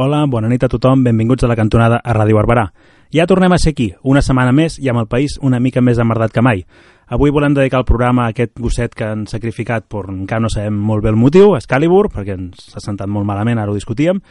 Hola, bona nit a tothom, benvinguts a la cantonada a Ràdio Barberà. Ja tornem a ser aquí, una setmana més i amb el país una mica més amardat que mai. Avui volem dedicar el programa a aquest gosset que han sacrificat per encara no sabem molt bé el motiu, Excalibur, perquè ens ha sentat molt malament, ara ho discutíem,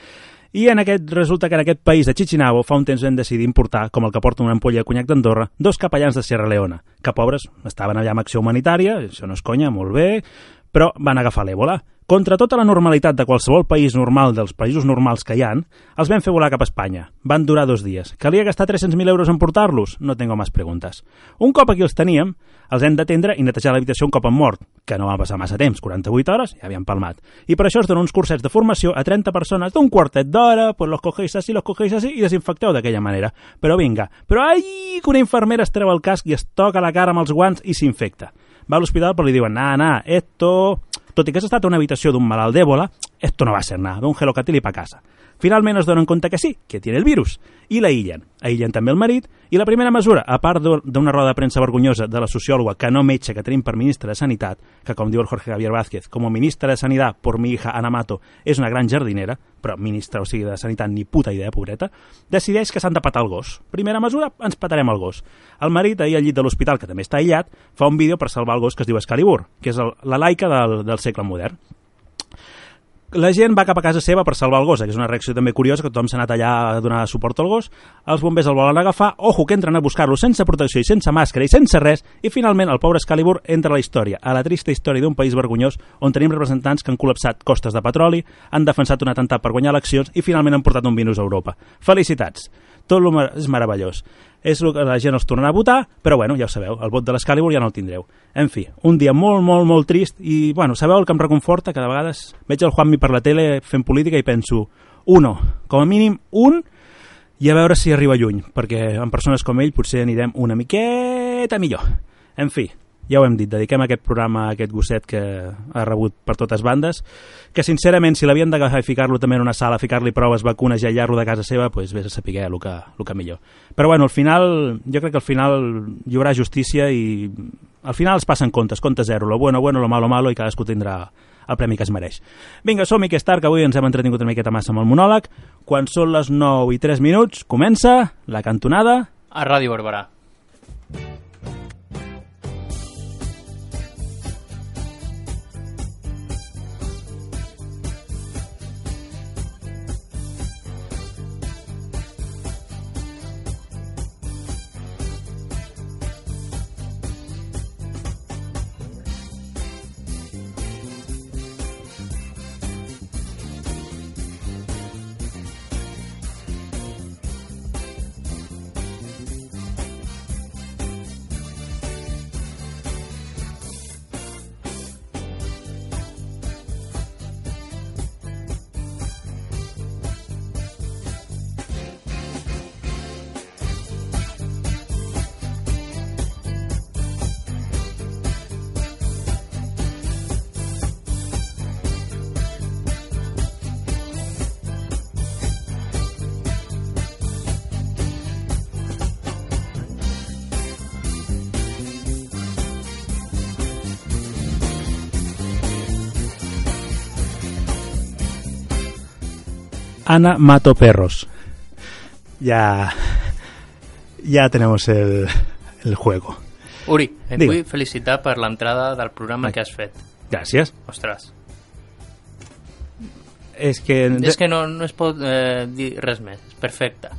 i en aquest, resulta que en aquest país de Chichinabo fa un temps vam decidir importar, com el que porta una ampolla de conyac d'Andorra, dos capellans de Sierra Leona, que pobres estaven allà amb acció humanitària, això no és conya, molt bé, però van agafar l'èbola. Contra tota la normalitat de qualsevol país normal dels països normals que hi han, els vam fer volar cap a Espanya. Van durar dos dies. Calia gastar 300.000 euros en portar-los? No tengo més preguntes. Un cop aquí els teníem, els hem d'atendre i netejar l'habitació un cop han mort, que no va passar massa temps, 48 hores, ja havien palmat. I per això es donen uns cursets de formació a 30 persones d'un quartet d'hora, pues los cogéis así, los cogéis así, i desinfecteu d'aquella manera. Però vinga, però ai, que una infermera es treu el casc i es toca la cara amb els guants i s'infecta. Va a l'hospital però li diuen, nah, nah, esto tot i que has estat a una habitació d'un malalt d'èbola, esto no va ser nada, d'un gelocatil i pa casa. Finalment es donen compte que sí, que tiene el virus, i l'aïllen. Aïllen també el marit, i la primera mesura, a part d'una roda de premsa vergonyosa de la sociòloga que no metge que tenim per ministre de Sanitat, que com diu el Jorge Javier Vázquez, com a ministra de Sanitat por mi hija Ana Mato és una gran jardinera, però ministra, o sigui, de Sanitat ni puta idea, pobreta, decideix que s'han de patar el gos. Primera mesura, ens patarem el gos. El marit, ahir al llit de l'hospital, que també està aïllat, fa un vídeo per salvar el gos que es diu Excalibur, que és el, la laica del, del segle modern la gent va cap a casa seva per salvar el gos, que és una reacció també curiosa, que tothom s'ha anat allà a donar suport al gos, els bombers el volen agafar, ojo que entren a buscar-lo sense protecció i sense màscara i sense res, i finalment el pobre Excalibur entra a la història, a la trista història d'un país vergonyós on tenim representants que han col·lapsat costes de petroli, han defensat un atemptat per guanyar eleccions i finalment han portat un virus a Europa. Felicitats! Tot lo és meravellós és el que la gent els tornarà a votar, però bueno, ja ho sabeu, el vot de l'Excalibur ja no el tindreu. En fi, un dia molt, molt, molt trist i, bueno, sabeu el que em reconforta? Que de vegades veig el Juanmi per la tele fent política i penso, uno, com a mínim un, i a veure si arriba lluny, perquè en persones com ell potser anirem una miqueta millor. En fi, ja ho hem dit, dediquem aquest programa a aquest gosset que ha rebut per totes bandes, que sincerament si l'havien d'agafar i ficar-lo també en una sala, ficar-li proves, vacunes i aïllar-lo de casa seva, doncs vés a saber el que, el que millor. Però bueno, al final, jo crec que al final hi haurà justícia i al final es passen comptes, compte zero, lo bueno, bueno, lo malo, malo, i cadascú tindrà el premi que es mereix. Vinga, som-hi, que és tard, que avui ens hem entretingut una miqueta massa amb el monòleg. Quan són les 9 i 3 minuts, comença la cantonada... A Ràdio Barberà. Ana Mato Perros. Ya, ya tenemos el, el juego. Uri, et Digue. vull felicitar per l'entrada del programa que has fet. Gràcies. Ostres, És que és que no, no es pot eh, dir res més. És perfecte.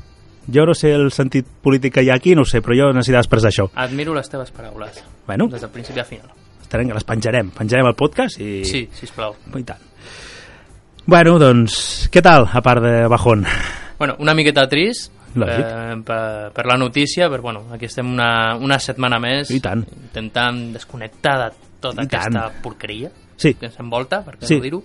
jo no sé el sentit polític que hi ha aquí, no ho sé, però jo necessitava expressar això. Admiro les teves paraules. Bueno, Des del principi a final. estarem, les penjarem. Penjarem el podcast i... Sí, sisplau. I tant. Bueno, doncs, què tal, a part de bajón? Bueno, una miqueta trist Lògic. eh, per, per la notícia, però bueno, aquí estem una, una setmana més I tant. intentant desconnectar de tota I aquesta tant. porqueria Sí, que ens envolta, per què Sí. no dir-ho.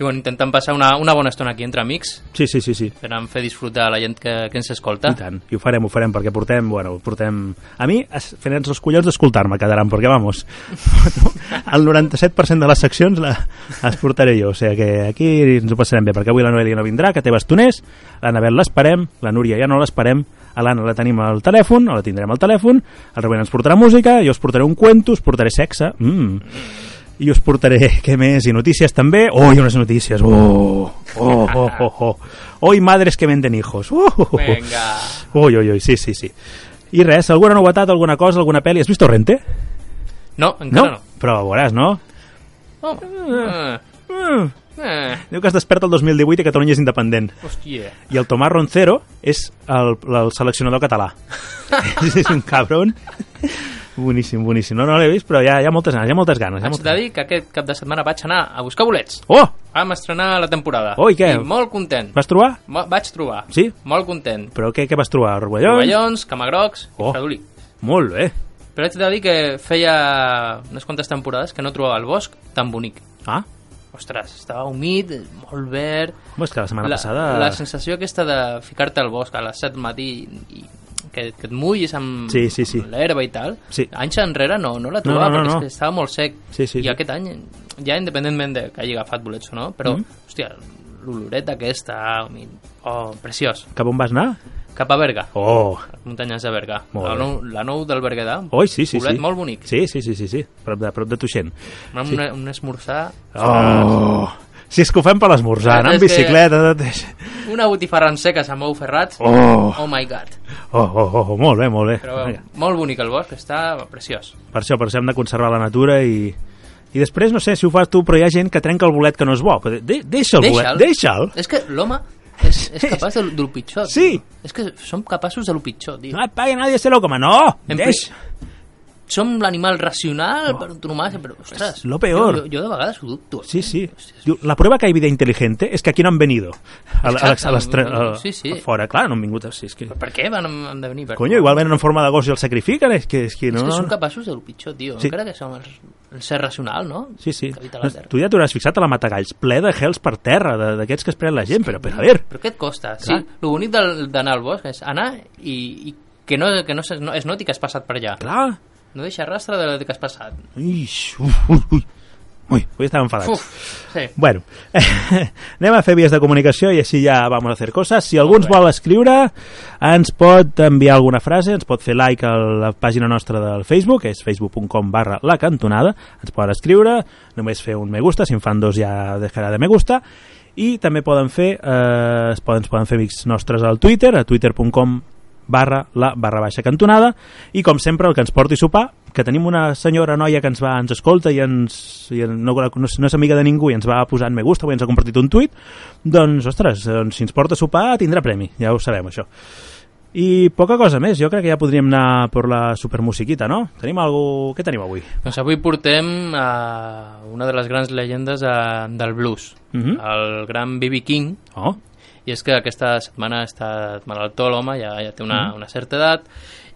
I bueno, intentem passar una, una bona estona aquí entre amics. Sí, sí, sí, sí. per fer disfrutar la gent que, que ens escolta. I tant, i ho farem, ho farem, perquè portem, bueno, portem... A mi, fent-nos els collons d'escoltar-me quedaran, perquè, vamos, el 97% de les seccions la, les portaré jo, o sigui que aquí ens ho passarem bé, perquè avui la Noelia no vindrà, que té bastoners, l'Anabel l'esperem, la Núria ja no l'esperem, a l'Anna la tenim al telèfon, o la tindrem al telèfon, el Rubén ens portarà música, jo us portaré un cuento, us portaré sexe, mm, i us portaré, què més, i notícies també, oh, i unes notícies, oh, oh, oh, oh, oh, oh, i madres que venden hijos, oh, oh, oh. Vinga. Ui, ui, ui, sí, sí, sí. I res, alguna novetat, alguna cosa, alguna pel·li? Has vist Torrente? No, encara no. Però veuràs, no? Oh. Mm. Eh. Diu que es desperta el 2018 i Catalunya és independent. Hòstia. I el Tomàs Roncero és el, el seleccionador català. és un cabron. Boníssim, boníssim. No, no l'he vist, però hi ha, hi ha moltes ganes, hi ha moltes ganes. Hi ha Haig de dir que aquest cap de setmana vaig anar a buscar bolets. Oh! Vam estrenar la temporada. Oh, i què? I molt content. Vas trobar? Mo- Vaig trobar. Sí? Molt content. Però què, què vas trobar? Rovellons? Rovellons, camagrocs Oh. i fredolí. Molt bé. Però haig de dir que feia unes quantes temporades que no trobava el bosc tan bonic. Ah, Ostres, estava humit, molt verd... home, és que la setmana la, passada... la sensació aquesta de ficar-te al bosc a les 7 del matí i que, que et mullis amb, Sí, sí, sí. amb l'herba i tal, Sí. anys enrere no, no la No, trobava no, no, perquè no. és que estava molt sec Sí, sí, i sí. aquest any ja independentment de que hagi agafat bolets o no però, Mhm. hòstia, l'oloret aquesta oh, preciós Cap on vas anar? cap a Berga, Oh, muntanyes de Berga la nou, la nou del Berguedà oi, sí, sí, poblet sí. molt bonic Sí, sí, sí, sí, sí. Prop de, prop de Tuixent. sí. un, un esmorzar Oh! Si és que ho fem per l'esmorzar, anar amb que- bicicleta... És... una botifarra en seques amb ou ferrats Oh! oh my god Oh, oh, oh, oh, molt bé, molt bé. però Vinga. molt bonic el bosc, està preciós Per això, per això hem de conservar la natura i... I després, no sé si ho fas tu, però hi ha gent que trenca el bolet que no és bo. De, deixa el bolet, deixa'l. És que l'home és, és capaç del, del pitjor. Sí. tio. És que som capaços de lo pitjor, tio. No et pagui nadie se lo coma, no! En Deix. Som l'animal racional per antonomàsia, però, ostres... És lo peor. Jo, jo, jo de vegades ho dubto. Sí, sí. Diu, la prueba que hay vida inteligente es que aquí no han venido. A, a, les- a, les tre- a, Sí, sí. a fora, clar, no han vingut. Sí, és que... Per què van, han de venir? Per... Coño, igual venen en forma de gos i el sacrifiquen, és que, és que És no... que no, som no. capaços de lo pitjor, tio. Sí. Encara que som el, el ser racional, no? Sí, sí. Que No, la Terra. tu ja t'hauràs fixat a la Matagalls, ple de gels per terra, d'aquests que es pren la gent, però, però a veure... Però què et costa? Sí, Clar. el bonic del- d'anar al bosc és anar i, i que no, que no, se- no es noti que has passat per allà. Clar, No deixa rastre de, que has passat. Ix, uf, ui, ui. Ui, avui estàvem enfadats. Uf, sí. Bueno, anem a fer vies de comunicació i així ja vamos a hacer coses. Si algú ens vol escriure, ens pot enviar alguna frase, ens pot fer like a la pàgina nostra del Facebook, que és facebook.com barra la cantonada, ens poden escriure, només fer un me gusta, si en fan dos ja deixarà de me gusta, i també poden fer, eh, es poden, ens poden fer amics nostres al Twitter, a twitter.com barra la barra baixa cantonada i com sempre el que ens porti sopar que tenim una senyora noia que ens va ens escolta i, ens, i no, no, no és amiga de ningú i ens va posant me gusta i ens ha compartit un tuit doncs, ostres, doncs, si ens porta sopar tindrà premi, ja ho sabem això i poca cosa més, jo crec que ja podríem anar per la supermusiquita, no? Tenim algú... Què tenim avui? Doncs avui portem a una de les grans llegendes eh, del blues, Mhm. el gran B.B. King, Oh, i és que aquesta setmana està malaltó l'home, ja, ja té una, una certa edat,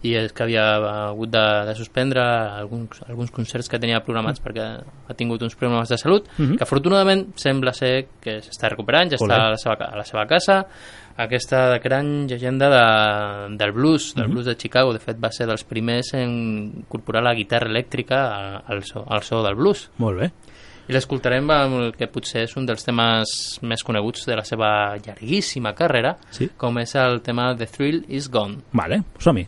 i és que havia hagut de, de suspendre alguns, alguns concerts que tenia programats perquè ha tingut uns problemes de salut, Mhm. que afortunadament sembla ser que s'està recuperant, ja Olé. està a la, seva, a la seva casa, aquesta gran llegenda de, del blues, del blues de Chicago, de fet va ser dels primers en incorporar la guitarra elèctrica a- al so, al so del blues. molt bé. I l'escoltarem amb el que potser és un dels temes més coneguts de la seva llarguíssima carrera, Sí. com és el tema The Thrill Is Gone. Vale, som-hi.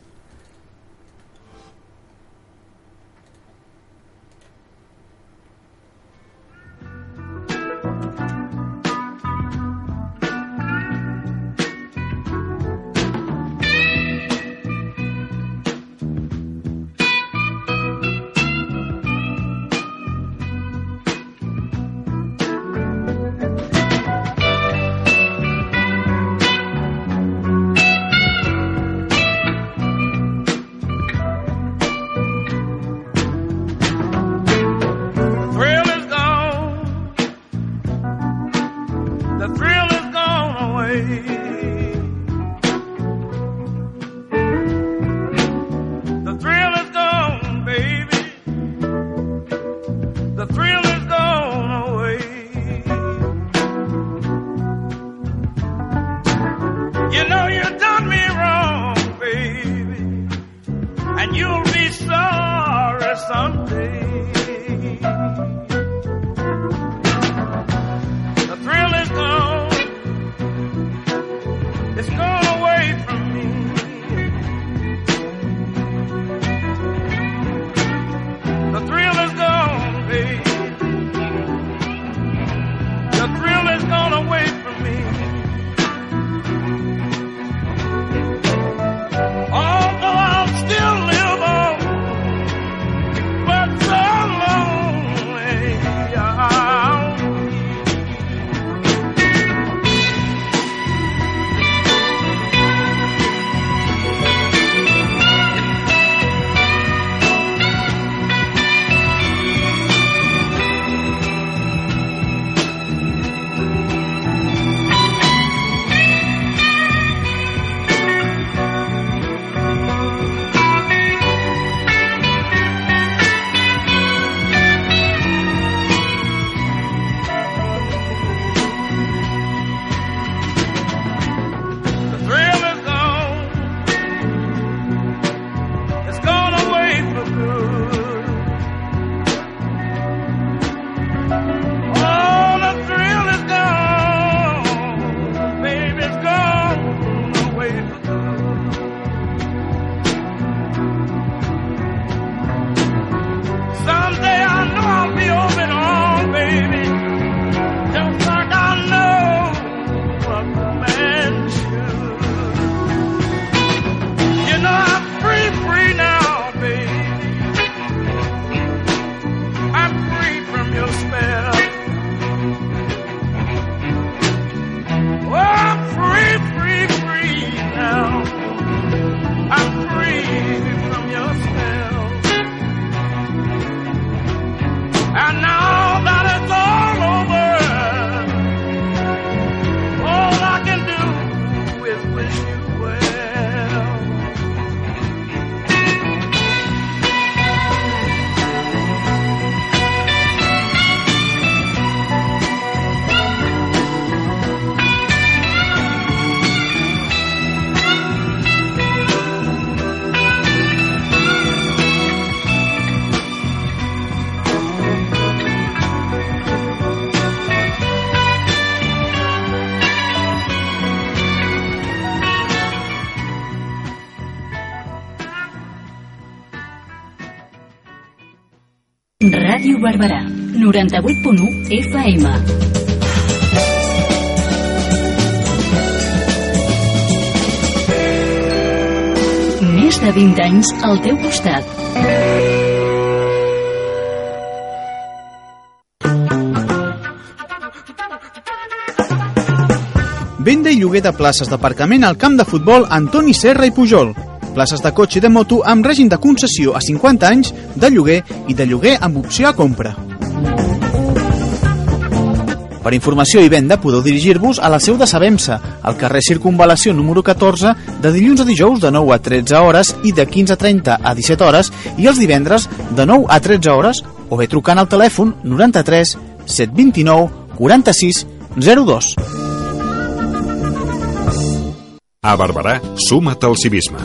Barberà, 98.1 FM. Més de 20 anys al teu costat. Venda i lloguer de places d'aparcament al camp de futbol Antoni Serra i Pujol. Places de cotxe i de moto amb règim de concessió a 50 anys, de lloguer i de lloguer amb opció a compra. Per informació i venda podeu dirigir-vos a la seu de Sabemsa, al carrer Circunvalació número 14, de dilluns a dijous de 9 a 13 hores i de 15.30 a 17 hores i els divendres de 9 a 13 hores o bé trucant al telèfon 93 729 46 02. A Barberà, suma't al civisme.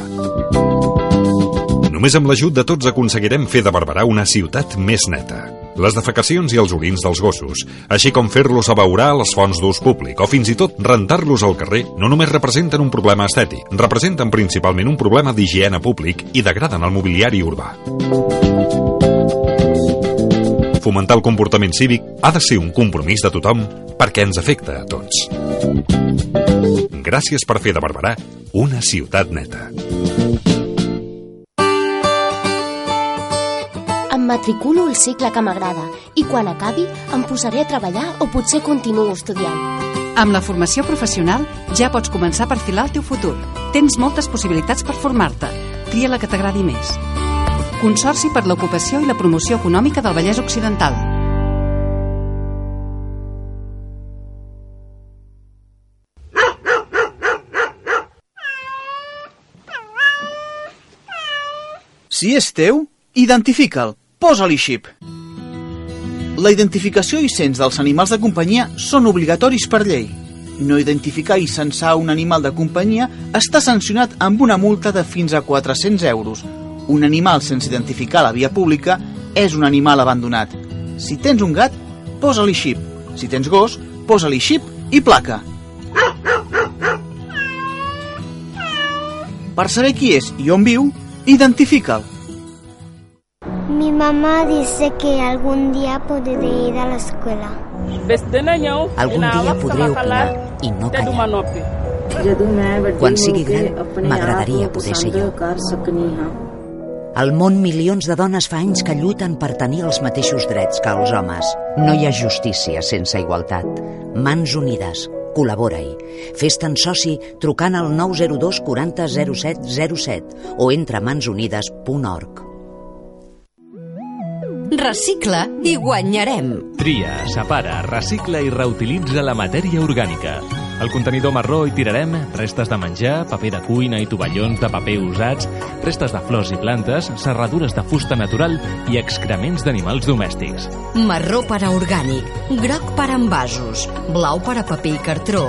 Només amb l'ajut de tots aconseguirem fer de Barberà una ciutat més neta. Les defecacions i els orins dels gossos, així com fer-los abeurar a les fonts d'ús públic o fins i tot rentar-los al carrer, no només representen un problema estètic, representen principalment un problema d'higiene públic i degraden el mobiliari urbà. Fomentar el comportament cívic ha de ser un compromís de tothom perquè ens afecta a tots. Gràcies per fer de Barberà una ciutat neta. Em matriculo al cicle que m'agrada i quan acabi em posaré a treballar o potser continuo estudiant. Amb la formació professional ja pots començar a perfilar el teu futur. Tens moltes possibilitats per formar-te. Tria la que t'agradi més. Consorci per l'ocupació i la promoció econòmica del Vallès Occidental. Si és teu, identifica'l, posa-li xip. La identificació i cens dels animals de companyia són obligatoris per llei. No identificar i censar un animal de companyia està sancionat amb una multa de fins a 400 euros Un animal sense identificar a la via pública és un animal abandonat. Si tens un gat, posa-li xip. Si tens gos, posa-li xip i placa. Per saber qui és i on viu, identifica'l. Mi mamá dice que algún día podré ir a la escuela. Algun dia podré opinar i no callar. Quan sigui gran, m'agradaria poder ser jo. Al món, milions de dones fa anys que lluiten per tenir els mateixos drets que els homes. No hi ha justícia sense igualtat. Mans unides. Col·labora-hi. Fes-te'n soci trucant al 902 40 07 07 o entra a mansunides.org. Recicla i guanyarem. Tria, separa, recicla i reutilitza la matèria orgànica. Al contenidor marró hi tirarem restes de menjar, paper de cuina i tovallons de paper usats, restes de flors i plantes, serradures de fusta natural i excrements d'animals domèstics. Marró per a orgànic, groc per a envasos, blau per a paper i cartró,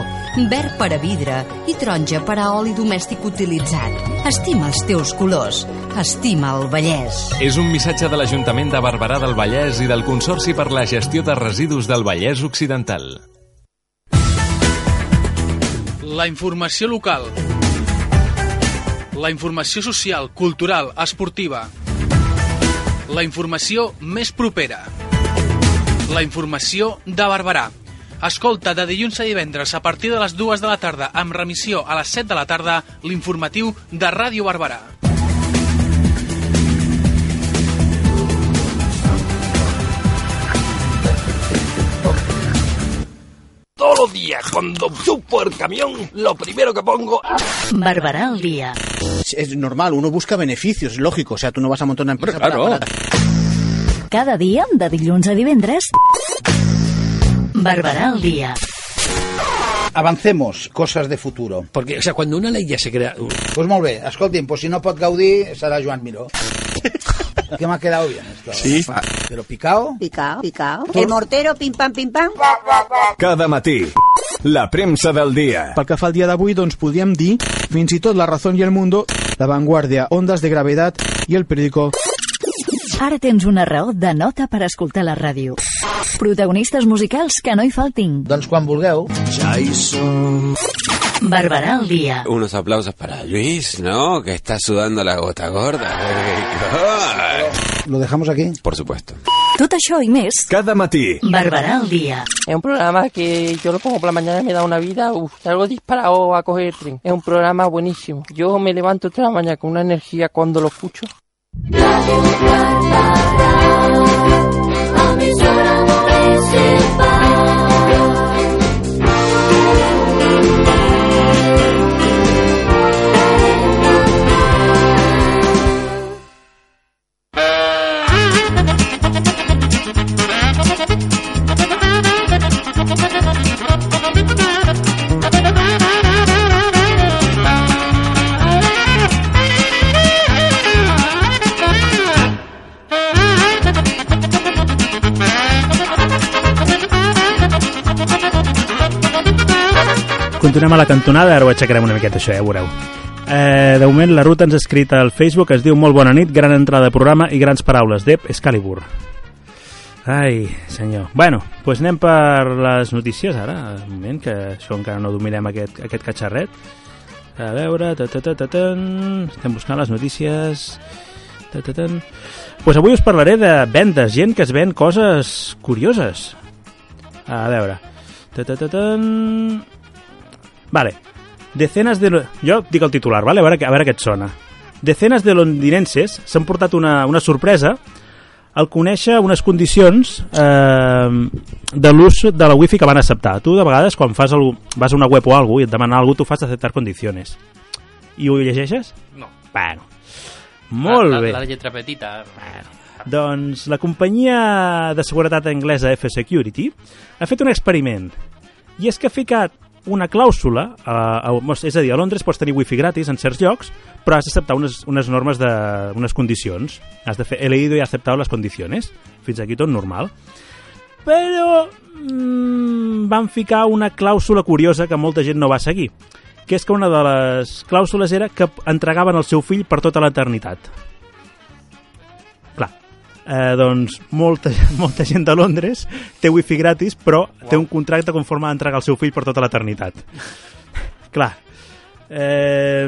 verd per a vidre i taronja per a oli domèstic utilitzat. Estima els teus colors. Estima el Vallès. És un missatge de l'Ajuntament de Barberà del Vallès i del Consorci per la Gestió de Residus del Vallès Occidental. La informació local. La informació social, cultural, esportiva. La informació més propera. La informació de Barberà. Escolta de dilluns a divendres a partir de les dues de la tarda amb remissió a les 7 de la tarda l'informatiu de Ràdio Barberà. Días, cuando subo el camión, lo primero que pongo... Barberà al día. Es, normal, uno busca beneficios, lógico. O sea, tú no vas a montar una empresa. Claro. para- para- Cada dia, de dilluns a divendres, Barberà al día. Avancemos, cosas de futuro. Porque, o sea, cuando una ley ya se crea... Pues molt bé, escolti'm, pues si no pot gaudir, serà Joan Miró. ¿Qué me ha quedado bien esto? Sí. Pero picao. Picao, picao. El mortero, pim pam, pim pam. Cada matí, la premsa del dia. Pel que fa al dia d'avui, doncs podríem dir fins i tot La Razón i el Mundo, La Vanguardia, Ondas de Gravedad i El Periódico. Ara tens una raó de nota per escoltar la ràdio. Protagonistes musicals que no hi faltin. Doncs quan vulgueu. Ja hi som. Barberà al día. Unos aplausos para Luis, ¿no? Que está sudando la gota gorda. Lo dejamos aquí. Por supuesto. Tot això i més, Cada matí, Barberà al día. Es un programa que yo lo pongo por la mañana y me da una vida, uf, salgo disparado a coger el tren. Es un programa buenísimo. Yo me levanto toda la mañana con una energía cuando lo escucho. Continuem a la cantonada, ara ho aixecarem una miqueta això, ja ho veureu. Eh, de moment la ruta ens ha escrit al Facebook, es diu Molt bona nit, gran entrada de programa i grans paraules. Dep Excalibur. Ai, senyor. Bueno, doncs pues anem per les notícies ara, un moment, que això encara no dominem aquest, aquest catxarret. A veure, ta, ta, ta, ta, tan. estem buscant les notícies. Ta, ta, tan. Pues avui us parlaré de vendes, gent que es ven coses curioses. A veure. Ta, ta, ta, tan. Vale. Decenes de... Jo dic el titular, vale? a, veure, a veure què et sona. Decenes de londinenses s'han portat una, una sorpresa al conèixer unes condicions eh, de l'ús de la wifi que van acceptar. Tu, de vegades, quan fas el, vas a una web o alguna i et demanen alguna tu fas acceptar condicions. I ho llegeixes? No. Bueno. Molt la, bé. La, la lletra petita. Doncs la companyia de seguretat anglesa F-Security ha fet un experiment i és que ha ficat una clàusula, a, a, és a dir, a Londres pots tenir wifi gratis en certs llocs, però has d'acceptar unes, unes normes, de, unes condicions. Has de fer, he leído y aceptado las condiciones. Fins aquí tot normal. Però mm, van ficar una clàusula curiosa que molta gent no va seguir, que és que una de les clàusules era que entregaven el seu fill per tota l'eternitat. Eh, doncs molta, molta gent de Londres té wifi gratis, però wow. té un contracte conforme a entregar el seu fill per tota l'eternitat. Clar, Eh,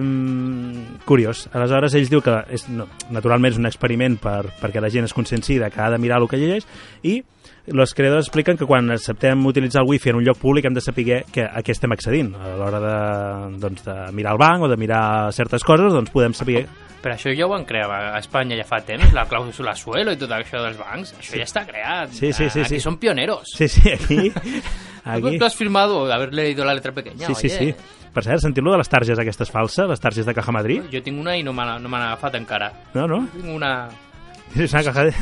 curiós. Aleshores, ells diu que és, no, naturalment és un experiment per, perquè la gent es conscienci que ha de mirar el que llegeix i els creadors expliquen que quan acceptem utilitzar el wifi en un lloc públic hem de saber que a què estem accedint. A l'hora de, doncs, de mirar el banc o de mirar certes coses, doncs podem saber però això ja ho van crear a Espanya ja fa temps, la clàusula suelo i tot això dels bancs, això sí. ja està creat. Sí, sí, sí. Aquí sí. són pioneros. Sí, sí, aquí... aquí... Tú has firmado haber leído la letra pequeña, Sí, oye. sí, sí. Per cert, sentiu-lo de les targes aquestes falses, les targes de Caja Madrid? Jo tinc una i no m'han no agafat encara. No, no? Tinc una... És una caja de...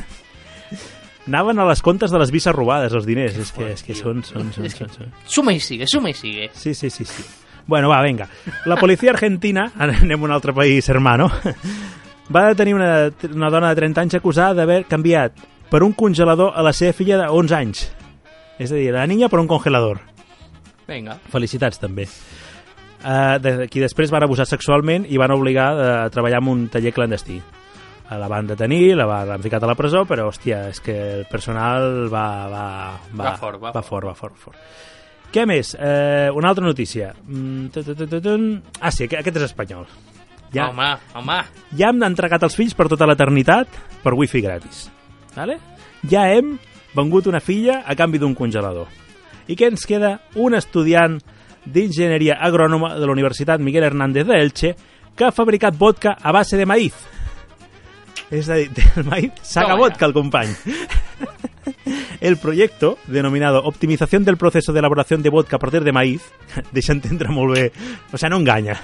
Anaven a les comptes de les visses robades, els diners. És que, és que són, són, són, són, són. Suma i sigue, suma i sigue. Sí, sí, sí, sí. Bueno, va, venga. La policia argentina, anem a un altre país, hermano, va detenir una, una dona de 30 anys acusada d'haver canviat per un congelador a la seva filla de 11 anys. És a dir, la niña per un congelador. Vinga. Felicitats, també. Uh, de, qui després van abusar sexualment i van obligar a treballar en un taller clandestí. Uh, la van detenir, la van, l'han ficat a la presó, però, hòstia, és que el personal va... Va, va, Va fort, va va fort, va fort, fort. Què més? Eh, una altra notícia. Mm. Ah, sí, aquest és espanyol. Ja. Home, home. Ja hem entregat els fills per tota l'eternitat per wifi gratis. Vale? Ja hem vengut una filla a canvi d'un congelador. I què ens queda? Un estudiant d'enginyeria agrònoma de la Universitat Miguel Hernández de Elche que ha fabricat vodka a base de maíz. És a dir, del maíz saca vodka el company. El proyecto, denominado Optimización del proceso de elaboración de vodka a partir de maíz, deixa entendre molt bé, o sea, no engaña,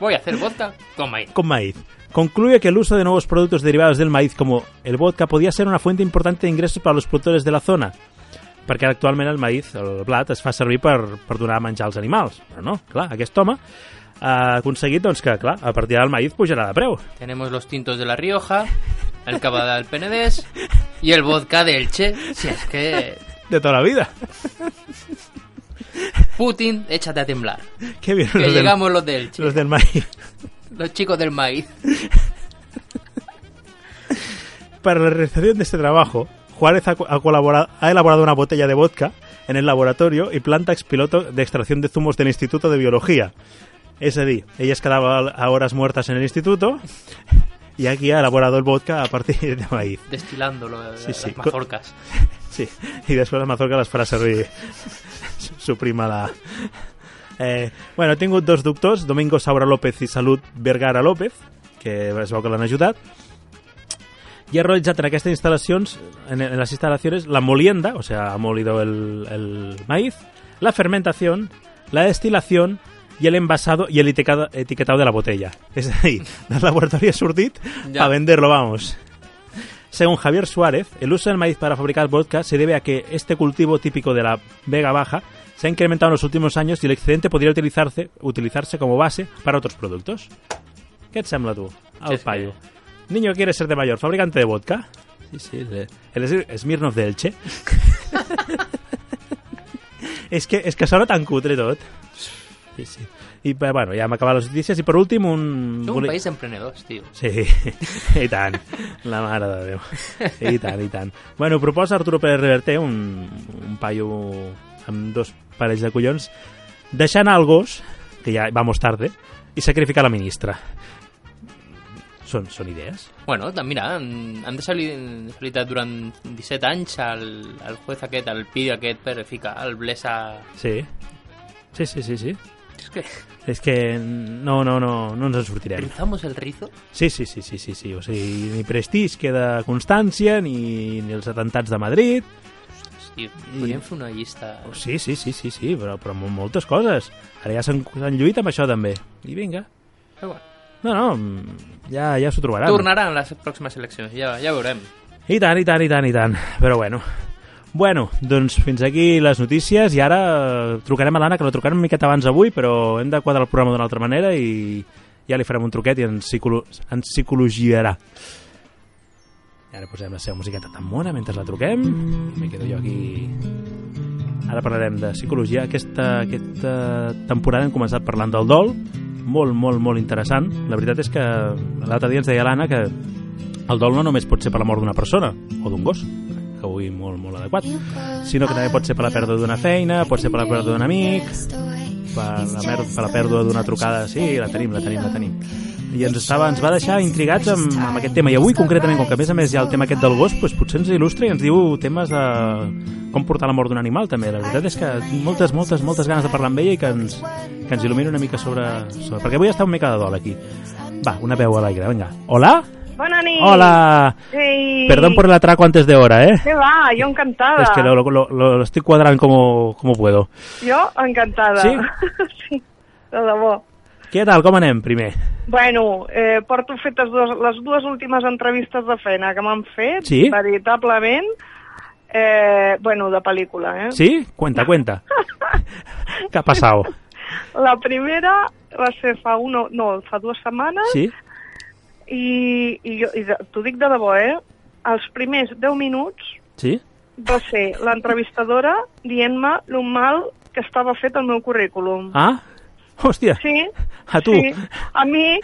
Voy a hacer vodka con maíz. con maíz. Concluye que el uso de nuevos productos derivados del maíz como el vodka podía ser una fuente importante de ingresos para los productores de la zona, perquè actualment el maíz, el blat, es fa servir per, per donar a menjar als animals. Però no, clar, aquest home ha aconseguit doncs, que, clar, a partir del maíz pujarà de preu. Tenemos los tintos de La Rioja, el cava del Penedès y el vodka de Elche. Si es que... De toda la vida. Putin, échate a temblar. Qué bien. Que los del- llegamos los de Elche. Los del maíz. Los chicos del maíz. Para la realización de este trabajo, Juárez ha colaborado, ha elaborado una botella de vodka en el laboratorio y planta expiloto de extracción de zumos del Instituto de Biología. Es decir, ella es quedaba a horas muertas en el instituto y aquí ha elaborado el vodka a partir de maíz. Destilándolo, Sí, sí. las mazorcas. Sí, i després la mazorca les farà servir su prima la... Eh, bueno, he tingut dos doctors, Domingo Saura López i Salut Vergara López, que es veu que l'han ajudat, i ha realitzat en aquestes instal·lacions, en, en les instal·lacions, la molienda, o sea, ha molido el, el maíz, la fermentación, la destilación y el envasado y el etiquetado, de la botella. Es decir, del laboratorio ha sortit Ya. a venderlo, vamos. Según Javier Suárez, el uso del maíz para fabricar vodka se debe a que este cultivo típico de la Vega Baja se ha incrementado en los últimos años y el excedente podría utilizarse, utilizarse como base para otros productos. ¿Qué te sembla tú, al es que-? Niño quiere ser de mayor, fabricante de vodka. Sí, sí, de- el es- Smirnoff de Elche. és, que, és que sona tan cutre tot. Sí, sí. I bé, bueno, ja hem acabat les notícies. I per últim, un... Som un país d'emprenedors, tio. Sí, i tant. La mare de Déu. I tant, i tant. Bueno, proposa Arturo Pérez Reverte, un, un paio amb dos parells de collons, deixar anar el gos, que ja vamos tarde, i sacrificar la ministra. Són, són idees? Bueno, mira, han, han deshabilitat durant 17 anys el, el juez aquest, el pidi aquest per ficar el Blesa... Sí. Sí, sí, sí, sí. És que És que no, no, no, no ens en sortirem. rizamos el rizo. Sí, sí, sí, sí, sí, sí. O sigui, ni prestigi queda constància, ni, ni els atentats de Madrid. Tio, podríem fer una llista... Sí, sí, sí, sí, sí però, però moltes coses. Ara ja s'han s'han lluit amb això també. I vinga. Però bueno, No, no, ja, ja s'ho trobaran. tornaran les pròximes eleccions, ja, ja veurem. I tant, i tant, i tant, i tant. Però bueno. Bueno, doncs fins aquí les notícies i ara eh, trucarem a l'Anna, que la trucarem una miqueta abans avui, però hem de quadrar el programa d'una altra manera i ja li farem un truquet i ens, psicolo ens psicologiarà. I ara posem la seva musiqueta tan mona mentre la truquem me quedo jo aquí... Ara parlarem de psicologia. Aquesta, aquesta temporada hem començat parlant del dol, molt, molt, molt interessant. La veritat és que l'altre dia ens deia l'Anna que el dol no només pot ser per la mort d'una persona o d'un gos, que avui molt, molt adequat, sinó que també pot ser per la pèrdua d'una feina, pot ser per la pèrdua d'un amic, per la, mer per la pèrdua d'una trucada, sí, la tenim, la tenim, la tenim. I ens, estava, ens va deixar intrigats amb, amb aquest tema. I avui, concretament, com que a més a més hi ha el tema aquest del gos, doncs potser ens il·lustra i ens diu temes de com portar la mort d'un animal, també. La veritat és que moltes, moltes, moltes ganes de parlar amb ella i que ens, que ens il·lumini una mica sobre, sobre... Perquè avui està una mica de dol aquí. Va, una veu a l'aire, vinga. Hola? Bona nit. Hola. Sí. Perdón por el atraco antes de hora, ¿eh? ¿Qué va? Yo encantada. Es que lo, lo, lo, lo estoy cuadrando como, como puedo. Jo encantada. Sí? sí, de debò. Què tal? Com anem, primer? Bueno, eh, porto fetes dues, les dues últimes entrevistes de feina que m'han fet, Sí? veritablement, eh, bueno, de pel·lícula, eh? ¿Sí? Cuenta, cuenta. ¿Qué ha pasado? La primera va ser fa uno, no, fa dues setmanes, Sí? I, i, jo- i t'ho dic de debò, eh? Els primers 10 minuts Sí? va ser l'entrevistadora dient-me lo mal que estava fet el meu currículum. Ah? Hòstia, Sí, a tu. sí, a mi,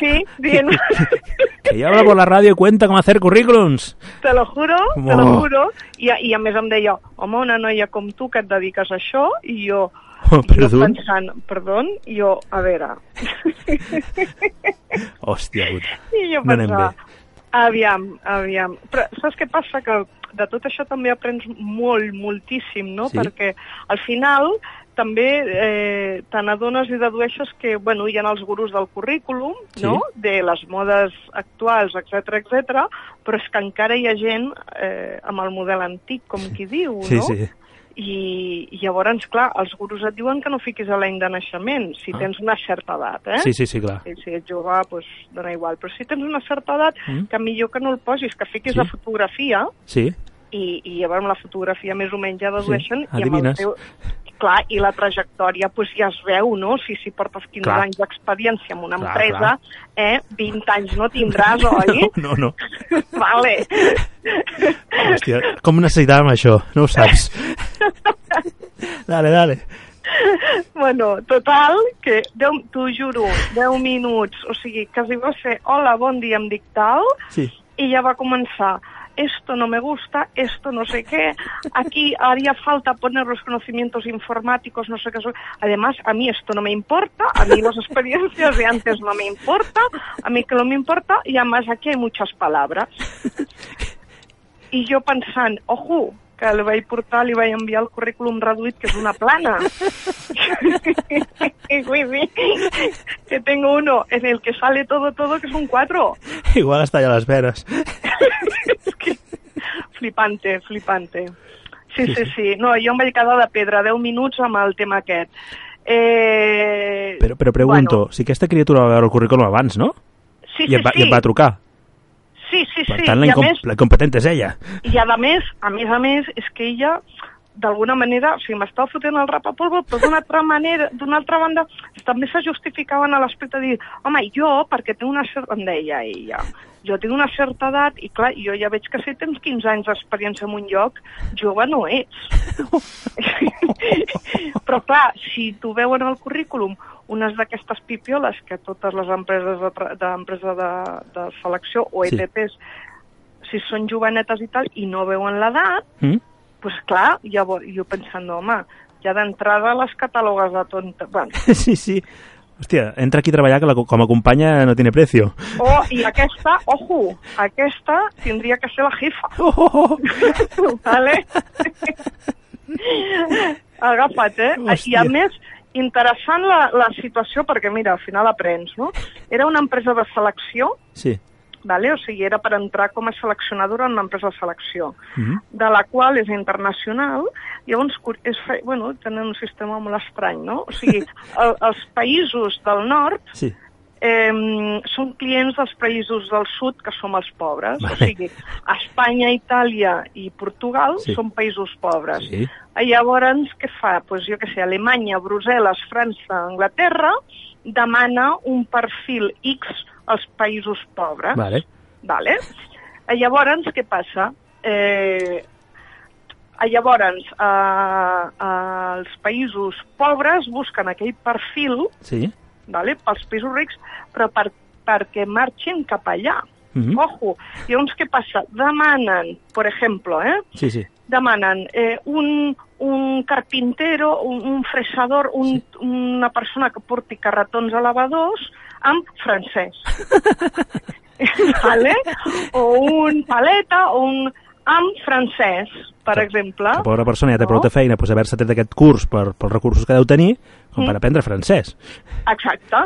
sí, dient Que ya habla por la radio y cuenta cómo hacer currículums. te lo juro, te Oh. lo juro, i, i a més em deia, home, una noia com tu que et dediques a això, i i jo perdó. pensant, perdó, i jo, a veure, Hòstia puta. i jo No pensava, aviam, aviam, però saps què passa? Que de tot això també aprens molt, moltíssim, no? Sí. Perquè al final també eh, te n'adones i dedueixes que bueno, hi ha els gurus del currículum, Sí. no? de les modes actuals, etc etc, però és que encara hi ha gent eh, amb el model antic, com qui diu, Sí, no? sí. I, i llavors, clar, els gurus et diuen que no fiquis a l'any de naixement, si Ah. tens una certa edat, eh? Sí, sí, sí, clar. Si, si ets jove, doncs dona igual. Però si tens una certa edat, Mm. que millor que no el posis, que fiquis Sí. la fotografia Sí? i, i llavors amb la fotografia més o menys ja dedueixen Sí, i amb el adivines. teu... Clar, i la trajectòria doncs ja es veu, no? Si, si portes 15 Clar. anys d'experiència en una Clar, empresa, eh, 20 anys no tindràs, oi? No, no. vale. Hòstia, com necessitàvem això? No ho saps. Dale, dale. bueno, total, que deu- t'ho juro, 10 minuts, o sigui, quasi va ser hola, bon dia, em dic tal, Sí. y ya va a comenzar. Esto no me gusta, esto no sé qué. Aquí haría falta poner los conocimientos informáticos, no sé qué. Además, a mí esto no me importa, a mí las experiencias de antes no me importa, a mí que no me importa, y además aquí hay muchas palabras. I jo pensant, ojo, que li vaig portar, li vaig enviar el currículum reduït, que és una plana. Vull dir, que tengo uno en el que sale todo, todo, que es un cuatro. Igual hasta ya las veras. Flipante, flipante. Sí, Sí, sí, sí. sí. No, jo em vaig quedar de pedra 10 minuts amb el tema aquest. Eh... Però, però pregunto, si aquesta criatura va veure el currículum abans, no? Sí, I et va, sí, i et va sí. trucar. Sí, sí, Per sí. tant, la, incom més, la incompetent és ella. I a més, a més a més, és que ella d'alguna manera, o sigui, m'estava fotent el rap a polvo, però d'una altra manera, d'una altra banda, també se justificaven a l'aspecte de dir, home, jo, perquè tinc una certa... Em deia ella, jo tinc una certa edat i, clar, jo ja veig que si tens 15 anys d'experiència en un lloc, jove no ets. però, clar, si tu veuen al currículum unes d'aquestes pipioles que totes les empreses de, d'empresa de, de selecció o Sí. ETTs si són jovenetes i tal, i no veuen l'edat, Mm? pues clar, llavors, jo pensant, home, ja d'entrada les catàlogues de tonta... Bueno, Sí, sí. Hòstia, entra aquí a treballar que la, com a companya no tiene precio. oh, i aquesta, ojo, aquesta tindria que ser la jefa. vale? Agafa't, eh? I a Hòstia. més, interessant la, la situació, perquè mira, al final aprens, no? Era una empresa de selecció, Sí. Vale? o sigui, era per entrar com a seleccionadora en una empresa de selecció. Mm de la qual és internacional, llavors és, bueno, tenen un sistema molt estrany, no? O sigui, el, els països del nord Sí. eh, són clients dels països del sud, que som els pobres. Vale. O sigui, Espanya, Itàlia i Portugal Sí. són països pobres. Sí. Llavors, què fa? Pues jo què sé, Alemanya, Brussel·les, França, Anglaterra, demana un perfil X als països pobres. Vale. Vale? I llavors, què passa? Eh, eh, llavors, eh, eh, els països pobres busquen aquell perfil Sí. vale, pels països rics, però per, perquè marxin cap allà. Mhm. Ojo. Llavors, què passa? Demanen, per exemple, eh? Sí, sí. demanen eh, un, un carpintero, un, un fresador, un, una persona que porti carretons elevadors amb francès. vale? O un paleta o un amb francès, per exemple. La pobra persona ja té prou de feina pues, haver-se tret aquest curs per, pels recursos que deu tenir com per Mm. aprendre francès. Exacte.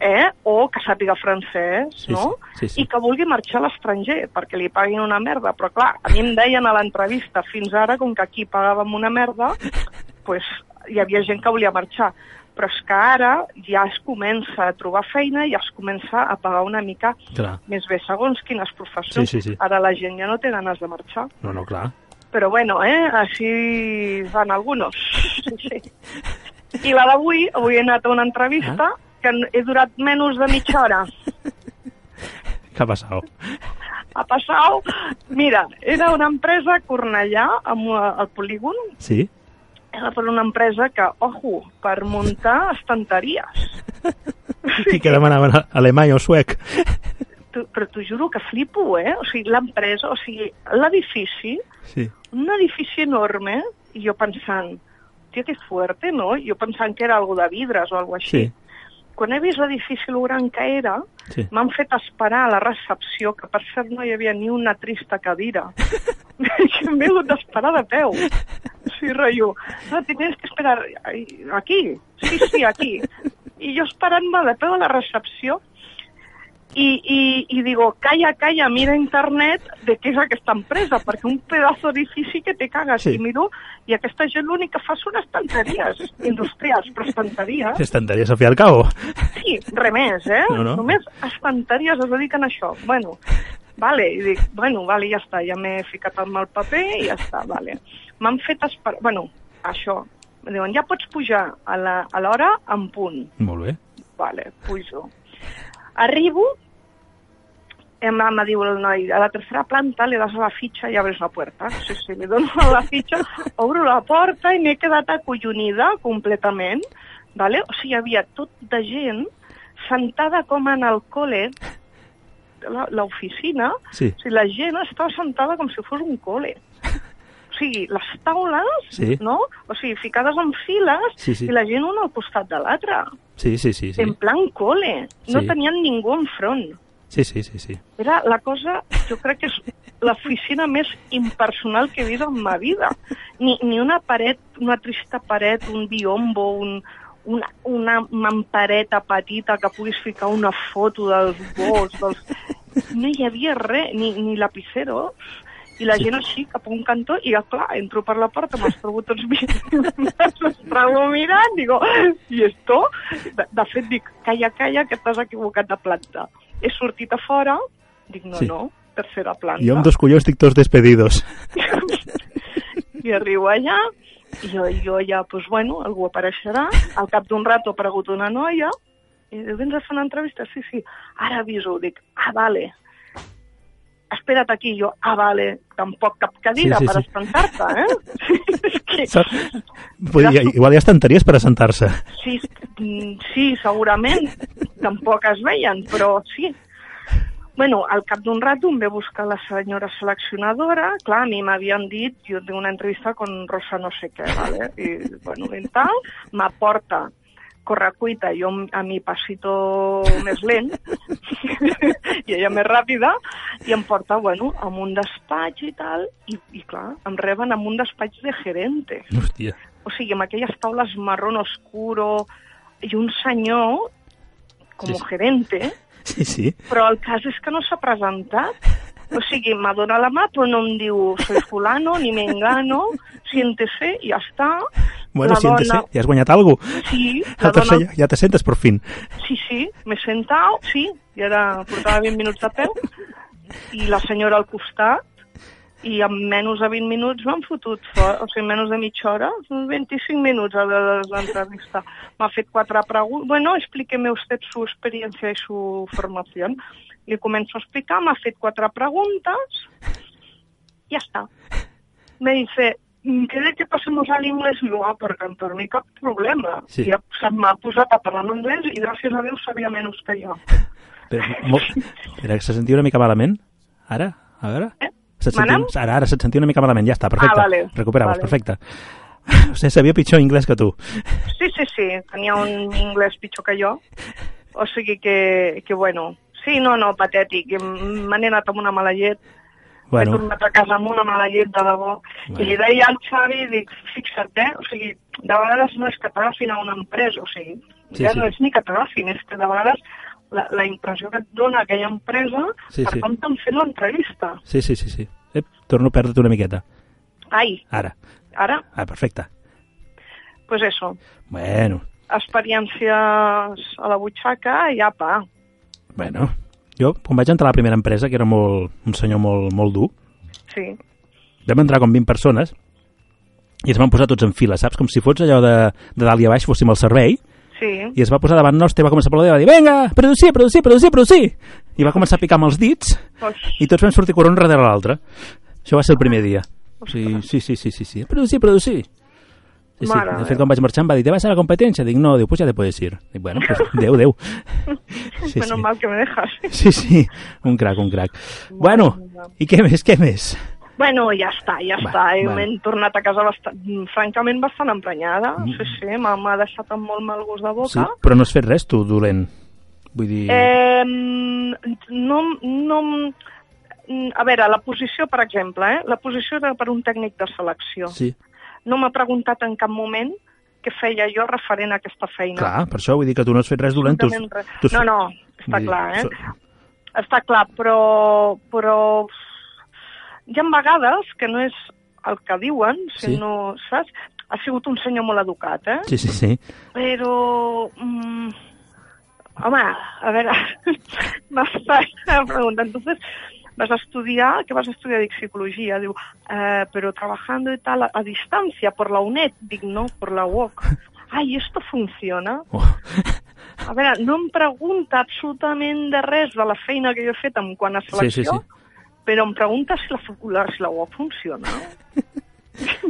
Eh? O que sàpiga francès, Sí, no? sí, sí, sí. I que vulgui marxar a l'estranger, perquè li paguin una merda. Però clar, a mi em deien a l'entrevista, fins ara, com que aquí pagàvem una merda, pues, hi havia gent que volia marxar. Però és que ara ja es comença a trobar feina i es comença a pagar una mica Clar. més bé, segons quines professions. Sí, sí, sí. Ara la gent ja no té ganes de marxar. No, no, clar. Però bueno, eh, així van algunos. Sí, sí. I la d'avui, avui he anat a una entrevista Ah. que he durat menys de mitja hora. Què ha passat? Ha passat, mira, era una empresa a Cornellà, amb, eh, al polígon, Sí? Era per una empresa que, ojo, per muntar estanteries. I que demanaven alemany o suec? Tu, però t'ho juro que flipo, eh? O sigui, l'empresa, o sigui, l'edifici, Sí. un edifici enorme, i jo pensant, tia, que fuerte, no? Jo pensant que era algo de vidres o algo així. Sí. Quan he vist l'edifici, el gran que era, Sí. m'han fet esperar a la recepció, que per cert no hi havia ni una trista cadira. m'he hagut d'esperar de peu. Sí, rotllo. No, te tienes que esperar aquí. Sí, sí, aquí. I jo esperant-me de peu a la recepció i, i, i digo, calla, calla, mira internet de què és aquesta empresa, perquè un pedazo d'edifici que te cagues. Sí. I miro, i aquesta gent l'únic que fa són estanteries industrials, però estanteries Estaria Sofia al cabo. Sí, res més, eh? No, no. Només estanteries es dediquen a això. Bueno, vale, i dic, bueno, vale, ja està, ja m'he ficat amb el paper i ja està, vale. M'han fet esperar, bueno, això, em diuen, ja pots pujar a l'hora en punt. Molt bé. Vale, pujo. Arribo, em, me diu el noi, a la tercera planta le das a la fitxa i abres la puerta. Sí, sí, li dono a la fitxa, obro la porta i m'he quedat acollonida completament. Vale? O sigui, hi havia tot de gent sentada com en el col·le, la- l'oficina, Sí. o sigui, la gent estava sentada com si fos un col·le. Sigui, les taules, Sí. no? O sigui, ficades en files Sí, sí. i la gent una al costat de l'altra. Sí, sí, sí. sí. En plan cole. No Sí. tenien ningú enfront. Sí, sí, sí, sí. Era la cosa, jo crec que és l'oficina més impersonal que he vist en ma vida. Ni, ni una paret, una trista paret, un biombo, un, una, una mampareta petita que puguis ficar una foto dels vols, dels... No hi havia res, ni, ni lapiceros. I la gent així, cap a un cantó, i clar, entro per la porta, me'ls trobo tots mirant, els trobo mirant, digo, i esto? De, de fet, dic, calla, calla, que t'has equivocat de planta. He sortit a fora, dic, no, Sí. no, tercera planta. Jo amb dos collons estic tots despedidos. I arribo allà, i jo, jo ja, doncs, bueno, algú apareixerà. Al cap d'un rato ha aparegut una noia, i diu, vens a fer una entrevista? Sí, sí. Ara aviso, dic, ah, vale. Espera't aquí, jo, ah, vale. Tampoc cap cadira Sí, sí, per sí. espantar-te, eh? és que... Podria, igual hi ha estanteries per assentar-se. Sí, mm, sí, segurament. Tampoc es veien, però sí. Bueno, al cap d'un rato em ve a buscar la senyora seleccionadora. Clar, a mi m'havien dit, jo tinc una entrevista con Rosa no sé què, ¿vale? I, bueno, i tal, m'aporta correcuita, jo a mi pasito més lent i ella més ràpida, i em porta, bueno, a un despatx i tal, i, i clar, em reben en un despatx de gerente. Hòstia. O sigui, amb aquelles taules marrón oscuro i un senyor com sí, sí. gerente, Sí, sí. però el cas és que no s'ha presentat. O sigui, m'ha donat la mà, però no em diu soy fulano, ni mengano, siéntese, ja està. Bueno, La siéntese, dona- ja has guanyat alguna cosa. Sí, La dona... ja te sentes por fin. Sí, sí, m'he sentat, sí, i ara portava 20 minuts de peu, i la senyora al costat, i en menys de 20 minuts m'han fotut fora, o sigui, menys de mitja hora, 25 minuts a l'entrevista. M'ha fet quatre preguntes. Bueno, explíqueme usted su experiencia y su formación. Le començo a explicar, m'ha fet quatre preguntes, i ja està. Me dice, ¿quiere que pasemos al inglés? No, ah, perquè per mi cap problema. Sí. I ja m'ha posat a parlar en anglès i gràcies a Déu sabia menys que jo. Però, molt... Era que se sentia una mica malament? Ara? A veure? Eh? Se't sentia... Manam? Ara, ara se't sentia una mica malament. Ja està, perfecte. Ah, vale. Recuperamos, Vale. perfecte. O sigui, sabia pitjor anglès que tu. Sí, sí, sí, tenia un anglès pitjor que jo. O sigui que, que bueno... Sí, no, no, patètic. Me n'he anat amb una mala llet. Bueno. He tornat a casa amb una mala llet, de debò. I li deia al Xavi, dic, fixa't, eh? O sigui, de vegades no és que t'agafin a una empresa, o sigui, Sí, ja sí. no és ni que t'agafin, és que de vegades la, la impressió que et dona aquella empresa Sí, per sí. com t'han fet l'entrevista. Sí, sí, sí, sí. Ep, torno a perdre't una miqueta. Ai, Ara. ara, Ah, perfecte. pues eso, Bueno, experiències a la butxaca i apa. Bueno. Jo, quan vaig entrar a la primera empresa, que era molt, un senyor molt, molt dur, Sí, vam entrar com 20 persones i es van posar tots en fila, saps? Com si fos allò de, de dalt i a baix fóssim al servei sí. i es va posar davant nostre i va començar a aplaudir i va dir venga, producir, producir, producir, producir i va començar a picar amb els dits Pues, i tots vam sortir corrent darrere l'altre això va ser el primer dia sí, sí, sí, sí, sí, sí. producir, producir Sí, sí. De fet, quan vaig marxar em va dir, te vas a la competència? Dic, no, diu, pues ja te puedes ir. Dic, bueno, pues, adeu, adeu. Sí, menos sí. mal que me dejas. Sí, sí, un crac, un crac. Bueno, i què més, què més? Bueno, ja està, ja Va, està. va. M'he tornat a casa bastant, francament bastant emprenyada. Mm. Sí, sí, m'ha deixat amb molt mal gust de boca. Sí, però no has fet res, tu, dolent. Vull dir... Eh, no, no, a veure, la posició, per exemple, eh? la posició era per un tècnic de selecció. Sí, No m'ha preguntat en cap moment què feia jo referent a aquesta feina. clar, per això vull dir que tu no has fet res dolent. Tu, tu No, no, està dir, clar, eh? so- Està clar, però, però hi ha vegades que no és el que diuen, Sí. sinó, saps? Ha sigut un senyor molt educat, eh? Sí, sí, sí. Però... Mm, home, a veure, m'està preguntant, entonces, vas a estudiar, ¿qué vas a estudiar? Dic, psicología. Digo, eh, pero trabajando y tal, a, a distancia, por la UNED. Dic, no, por la UOC. Ai, esto funciona? A veure, no em pregunta absolutament de res de la feina que jo he fet en quant a Sí, selecció, sí, sí. però em pregunta si la, si la UOC funciona.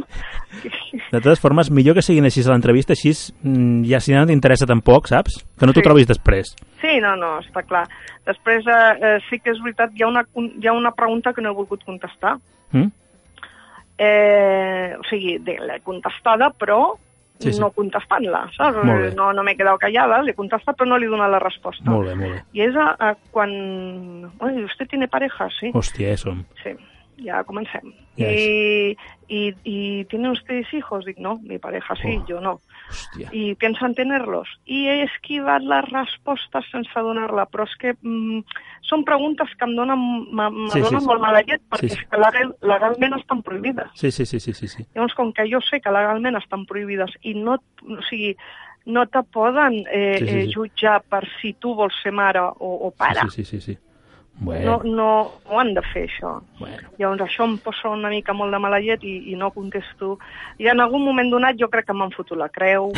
De totes formes, millor que siguin així a l'entrevista, així mm, ja si no t'interessa tampoc, saps? Que no t'ho Sí. trobis després. Sí, no, no, està clar. Després eh, eh, sí que és veritat, hi ha, una, hi ha una pregunta que no he volgut contestar. Mm? Eh, o sigui, de- l'he contestada, però Sí, sí. no contestant-la, saps? No, no m'he quedat callada, l'he contestat, però no li he donat la resposta. Molt bé, molt bé. I és a, a quan... Oye, ¿usted tiene pareja? Sí. Hòstia, eso. Sí, ja comencem. Ja y, y, ¿Y tienen ustedes hijos? Dic, no, mi pareja sí, Oh. yo no. Hòstia. ¿Y piensan tenerlos? Y he esquivat les respostes sense donar-la, però és que mm, són preguntes que em donen, me, me Sí, sí, donen sí. molt mala llet, perquè Sí, sí. és que legal, legalment estan prohibides. Sí, sí, sí, sí, sí, sí. Llavors, com que jo sé que legalment estan prohibides i no, o sigui, no te poden eh, Sí, sí, eh, sí. jutjar per si tu vols ser mare o, o pare. Sí, sí, sí, sí. Bueno, No, no, ho han de fer, això. Bueno. Llavors, això em posa una mica molt de mala llet i, i no contesto. I en algun moment donat jo crec que m'han fotut la creu.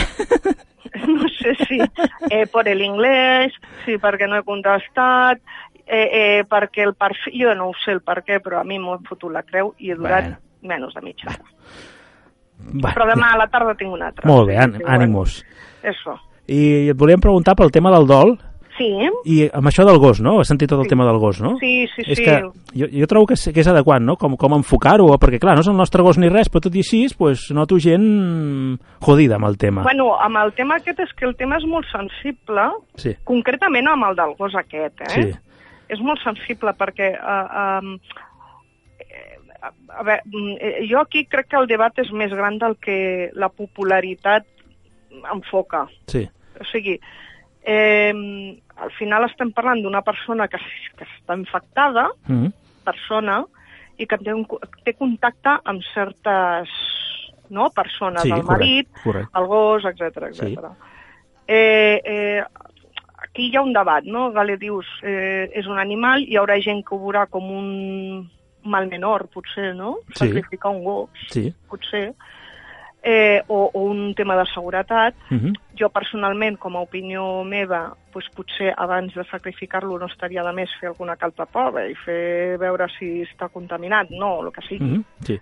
no sé si eh, per l'inglès, si perquè no he contestat, eh, eh, perquè el perfil... Jo no ho sé el per què, però a mi m'han fotut la creu i he durat Bueno. menys de mitja hora. Va. Però demà a la tarda tinc una altra. Molt bé, sí, ànimos. Bueno, eso. I et volíem preguntar pel tema del dol Sí, i amb això del gos, no? Has sentit tot el Sí. tema del gos, no? sí, sí. És sí. que jo, jo trobo que és, que és adequat, no? Com, com enfocar-ho, perquè clar, no és el nostre gos ni res, però tot i així, pues, noto gent jodida amb el tema. Bueno, amb el tema aquest és que el tema és molt sensible, Sí, concretament amb el del gos aquest, eh? sí, És molt sensible perquè... Uh, um, a, veure, mm, eh, jo aquí crec que el debat és més gran del que la popularitat enfoca. sí. O sigui, eh, al final estem parlant d'una persona que, que està infectada, Mm -hmm. persona, i que té, un, té contacte amb certes no, persones, Sí, el correcte, marit, correcte. el gos, etc etc. Sí. Eh, eh, aquí hi ha un debat, no? Gale dius, eh, és un animal, hi haurà gent que ho veurà com un mal menor, potser, no? Sí. Sacrificar un gos, Sí. potser, eh, o, o un tema de seguretat. Mm -hmm. Jo personalment, com a opinió meva, doncs potser abans de sacrificar-lo no estaria de més fer alguna calpa prova i fer veure si està contaminat, no, el que sigui. Mm -hmm. Sí.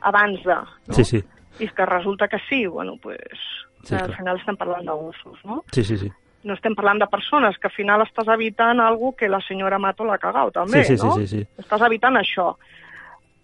abans de, no? Sí, sí. I que resulta que sí, bueno, pues, Sí, sí, al clar. final estem parlant de gossos, no? Sí, sí, sí. No estem parlant de persones, que al final estàs evitant algo que la senyora Mato l'ha cagat, també, Sí, sí, sí, no? sí, sí. Estàs evitant això.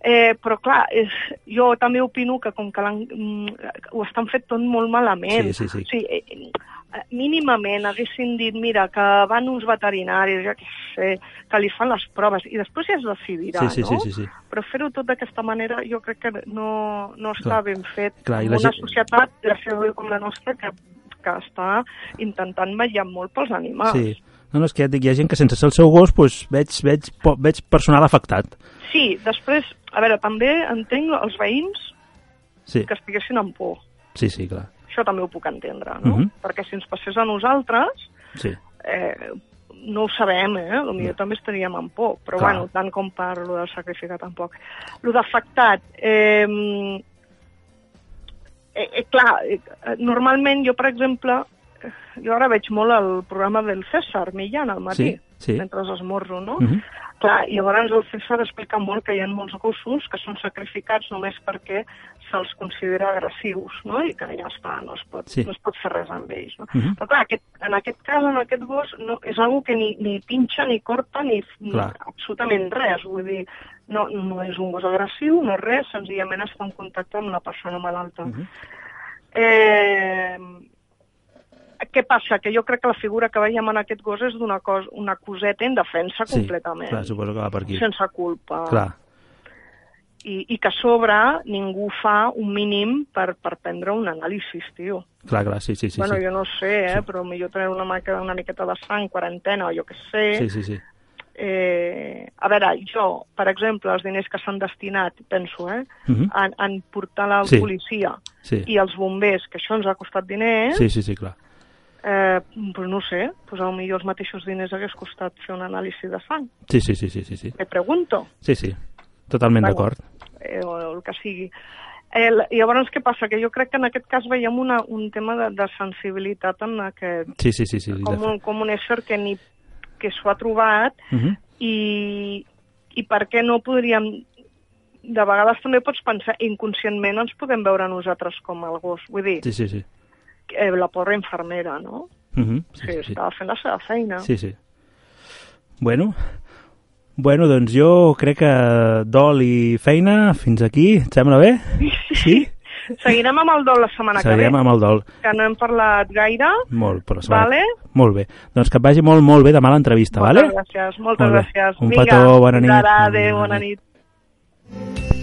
Eh, però clar, és, jo també opino que com que mm, ho estan fet tot molt malament. Sí, sí, sí. O sigui, eh, mínimament haguessin dit, mira, que van uns veterinaris, ja què sé, que li fan les proves, i després ja es decidirà, Sí, sí, no? sí, sí, sí. Però fer-ho tot d'aquesta manera jo crec que no, no està Clar. ben fet. Clar, en la una gent- societat, gràcies com la nostra, que, que està intentant vetllar molt pels animals. Sí. No, no, és que ja et dic, hi ha gent que sense ser el seu gos doncs, veig, veig, po- veig personal afectat. Sí, després, a veure, també entenc els veïns Sí, que estiguessin amb por. sí, sí, clar. Això també ho puc entendre, no? Mhm. Perquè si ens passés a nosaltres, Sí. eh, no ho sabem, eh? Potser també estaríem amb por, però Clar. bueno, tant com per lo del sacrificar tampoc. Lo d'afectat, eh, eh, eh, clar, eh, normalment jo, per exemple, jo ara veig molt el programa del César Millán al matí, Sí, sí. mentre esmorzo, no? Mhm. Clar, i llavors el César explica molt que hi ha molts gossos que són sacrificats només perquè se'ls considera agressius, no? I que ja està, no es pot, Sí. no es pot fer res amb ells, no? Mhm. Però clar, aquest, en aquest cas, en aquest gos, no, és algo que ni, ni pinxa, ni corta, ni, ni Clar. absolutament res. Vull dir, no, no és un gos agressiu, no res, senzillament està en contacte amb una persona malalta. Mhm. eh, què passa? Que jo crec que la figura que veiem en aquest gos és d'una cos, una coseta indefensa Sí, completament. clar, suposo que va per aquí. Sense culpa. Clar, I, I que a sobre ningú fa un mínim per, per prendre un anàlisis, tio. clar, clar, sí, sí, sí. bueno, sí. jo no sé, eh, però millor treure una, mica, una miqueta de sang, quarantena o jo què sé. Sí, sí, sí. Eh, a veure, jo, per exemple, els diners que s'han destinat, penso, eh, Mhm. en, en portar la Sí. policia Sí. i els bombers, que això ens ha costat diners, Sí, sí, sí, clar. Eh, pues no sé, pues potser els mateixos diners hagués costat fer un anàlisi de sang. Sí, sí, sí, sí, sí, sí. Me pregunto, Sí, sí. Totalment Bueno. d'acord. eh, o el que sigui. Eh, llavors, què passa? Que jo crec que en aquest cas veiem una, un tema de, de sensibilitat en aquest... Sí, sí, sí, sí. com, un, com un ésser que, ni, que s'ho ha trobat Mhm. i, i per què no podríem... De vegades també pots pensar, inconscientment ens podem veure nosaltres com el gos. Vull dir, Sí, sí, sí. Eh, la pobra infermera, no? Mhm. Sí, sí, sí. estava fent la seva feina. Sí, sí. Bueno, bueno, doncs jo crec que dol i feina fins aquí, et sembla bé? Sí? Seguirem amb el dol la setmana Seguirem que ve. amb el dol. Que no hem parlat gaire. Molt, però se va- Vale? Molt bé. Doncs que et vagi molt, molt bé demà l'entrevista, Moltes vale? gràcies, moltes Molt gràcies. Un Vinga, petó, bona nit. Adéu, bona nit. Well,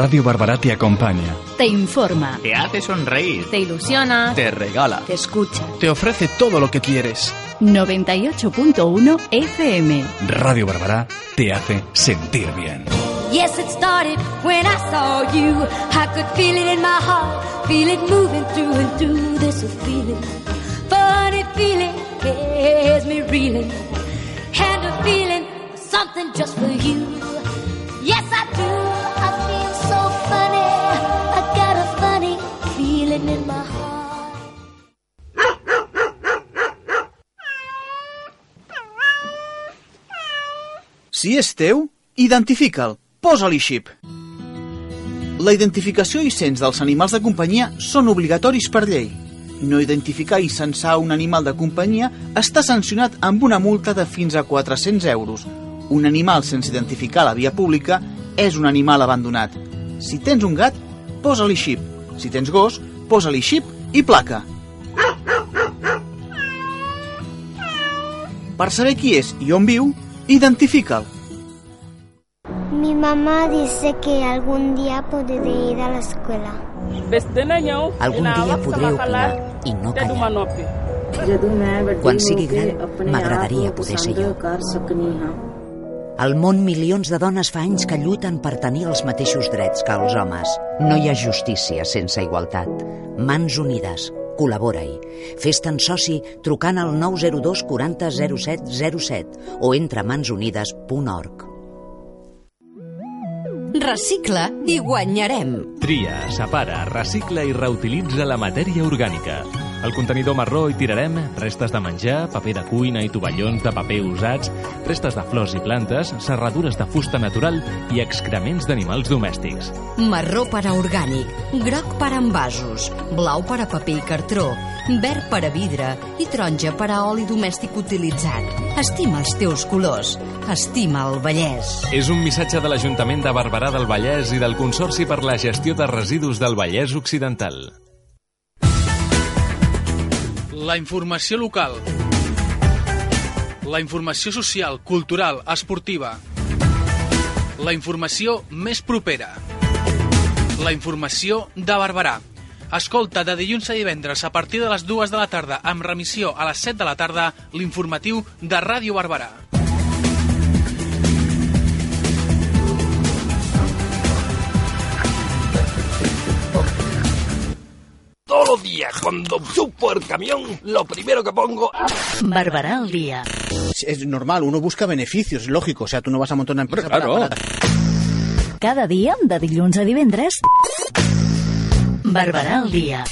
Radio Barbará te acompaña. Te informa. Te hace sonreír. Te ilusiona. Te regala. Te escucha. Te ofrece todo lo que quieres. 98.1 FM. Radio Barbará te hace sentir bien. Yes, it started when I saw you. I could feel it in my heart, feel it moving through and through. This feeling, funny feeling, has me reeling. And a feeling, something just for you. Si és teu, identifica'l, posa-li xip. La identificació i cens dels animals de companyia són obligatoris per llei. No identificar i censar un animal de companyia està sancionat amb una multa de fins a 400 euros. Un animal sense identificar a la via pública és un animal abandonat. Si tens un gat, posa-li xip. Si tens gos, posa-li xip i placa. Per saber qui és i on viu, identifica'l. Mi mamá dice que algún día podré ir a la escuela. Algun dia podré opinar i no callar. Quan sigui gran, m'agradaria poder ser jo. Al món, milions de dones fa anys que lluiten per tenir els mateixos drets que els homes. No hi ha justícia sense igualtat. Mans unides. Col·labora-hi. Fes-te'n soci trucant al 902 40 07 07 o entra a mansunides.org. Recicla i guanyarem. Tria, separa, recicla i reutilitza la matèria orgànica. Al contenidor marró hi tirarem restes de menjar, paper de cuina i tovallons de paper usats, restes de flors i plantes, serradures de fusta natural i excrements d'animals domèstics. Marró per a orgànic, groc per a envasos, blau per a paper i cartró, verd per a vidre i taronja per a oli domèstic utilitzat. Estima els teus colors. Estima el Vallès. És un missatge de l'Ajuntament de Barberà del Vallès i del Consorci per la Gestió de Residus del Vallès Occidental. La informació local. La informació social, cultural, esportiva. La informació més propera. La informació de Barberà. Escolta de dilluns a divendres a partir de les dues de la tarda amb remissió a les 7 de la tarda l'informatiu de Ràdio Barberà. Todos los días, cuando supo el camión, lo primero que pongo... Barberà al día. Es, es normal, uno busca beneficios, es lógico. O sea, tú no vas a montar una empresa Claro. para, para- Cada dia, de dilluns a divendres, Barberà al día.